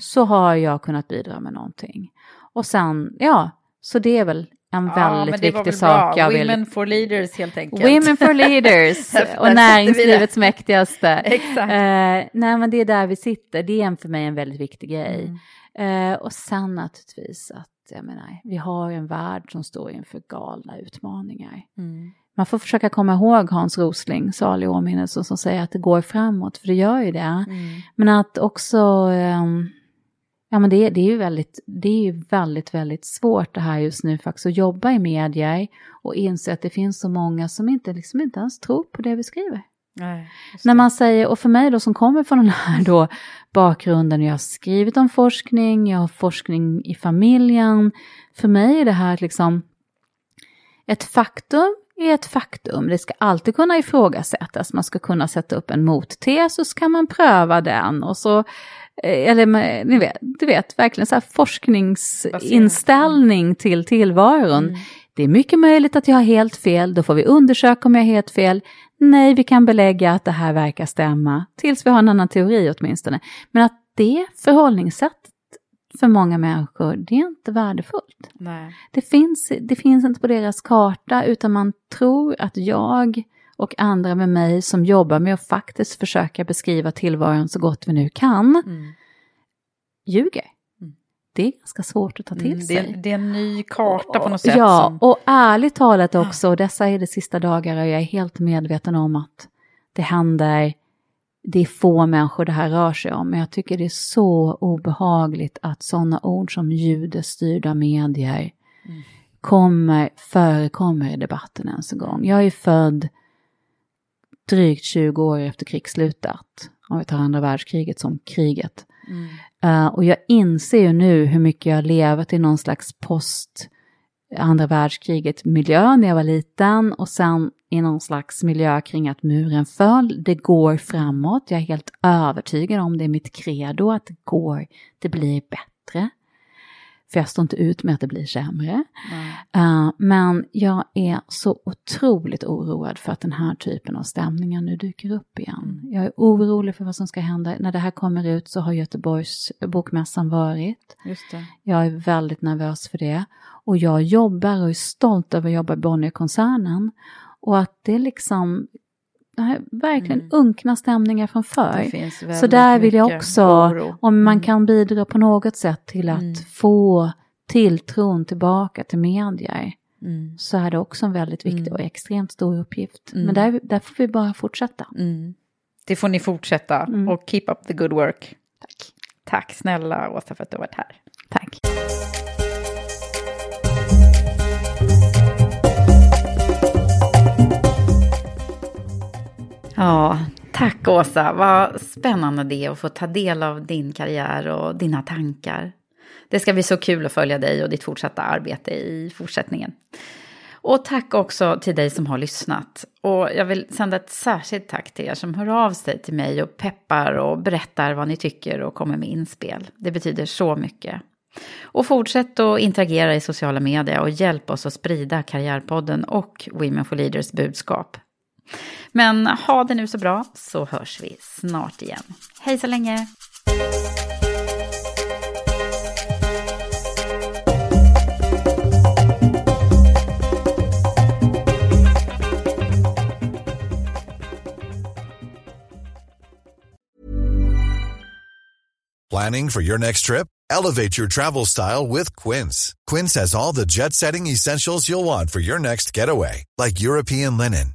så har jag kunnat bidra med någonting. Och sen, ja, så det är väl en Ja, väldigt viktig bra. sak jag vill... Women for leaders helt enkelt. Women for leaders och näringslivets mäktigaste. Exakt. Eh, nej men det är där vi sitter, det är en för mig en väldigt viktig grej. Mm. Eh, och sen naturligtvis att, jag menar, vi har ju en värld som står inför galna utmaningar. Mm. Man får försöka komma ihåg Hans Rosling, salig åminnelse, som säger att det går framåt, för det gör ju det. Mm. Men att också, ehm, ja men det, det är ju väldigt, det är ju väldigt, väldigt svårt det här just nu faktiskt att jobba i medier och inse att det finns så många som inte, liksom inte ens tror på det vi skriver. Nej, När man säger, och för mig då som kommer från den här då bakgrunden, jag har skrivit om forskning, jag har forskning i familjen. För mig är det här liksom, ett faktum är ett faktum. Det ska alltid kunna ifrågasättas. Man ska kunna sätta upp en mottes och så kan man pröva den. Och så, eh, eller ni vet, du vet verkligen så här forskningsinställning till tillvaron. Mm. Det är mycket möjligt att jag har helt fel, då får vi undersöka om jag har helt fel. Nej, vi kan belägga att det här verkar stämma, tills vi har en annan teori åtminstone. Men att det förhållningssättet för många människor, det är inte värdefullt. Nej. Det finns, det finns inte på deras karta, utan man tror att jag och andra med mig som jobbar med att faktiskt försöka beskriva tillvaron så gott vi nu kan, Mm. ljuger. Det är ganska svårt att ta till Mm, det, sig. det är en ny karta på något sätt. Ja, som, och ärligt talat också, dessa är det sista dagar och jag är helt medveten om att det händer, det är få människor det här rör sig om, men jag tycker det är så obehagligt att sådana ord som judestyrda medier kommer, förekommer i debatten ens en gång. Jag är född drygt 20 år efter krigsslutet, om vi tar andra världskriget som kriget. mm. Uh, och jag inser ju nu hur mycket jag har levat i någon slags post andra världskriget miljö när jag var liten och sen i någon slags miljö kring att muren föll. Det går framåt, jag är helt övertygad om det är mitt credo att det går, det blir bättre. För jag står inte ut med att det blir sämre. Eh, men jag är så otroligt oroad för att den här typen av stämningar nu dyker upp igen. Jag är orolig för vad som ska hända. När det här kommer ut så har Göteborgs bokmässan varit. Jag är väldigt nervös för det. Och jag jobbar och är stolt över att jobba i Bonnierkoncernen. Och att det liksom, här är verkligen unkna stämningar från förr. Mm. Så där vill jag också, oro. om man Mm. kan bidra på något sätt till att Mm. få tilltron tillbaka till medier. Mm. Så är det också en väldigt viktig Mm. och extremt stor uppgift. Mm. Men där, där får vi bara fortsätta. Mm. Det får ni fortsätta Mm. och keep up the good work. Tack. Tack snälla Åsa för att du har varit här. Tack. Ja, tack Åsa. Vad spännande det är att få ta del av din karriär och dina tankar. Det ska bli så kul att följa dig och ditt fortsatta arbete i fortsättningen. Och tack också till dig som har lyssnat. Och jag vill sända ett särskilt tack till er som hör av sig till mig och peppar och berättar vad ni tycker och kommer med inspel. Det betyder så mycket. Och fortsätt att interagera i sociala medier och hjälp oss att sprida Karriärpodden och Women for Leaders budskap. Men ha det nu så bra så hörs vi snart igen. Hej så länge! Planning for your next trip? Elevate your travel style with Quince. Quince has all the jet setting essentials you'll want for your next getaway, like European linen,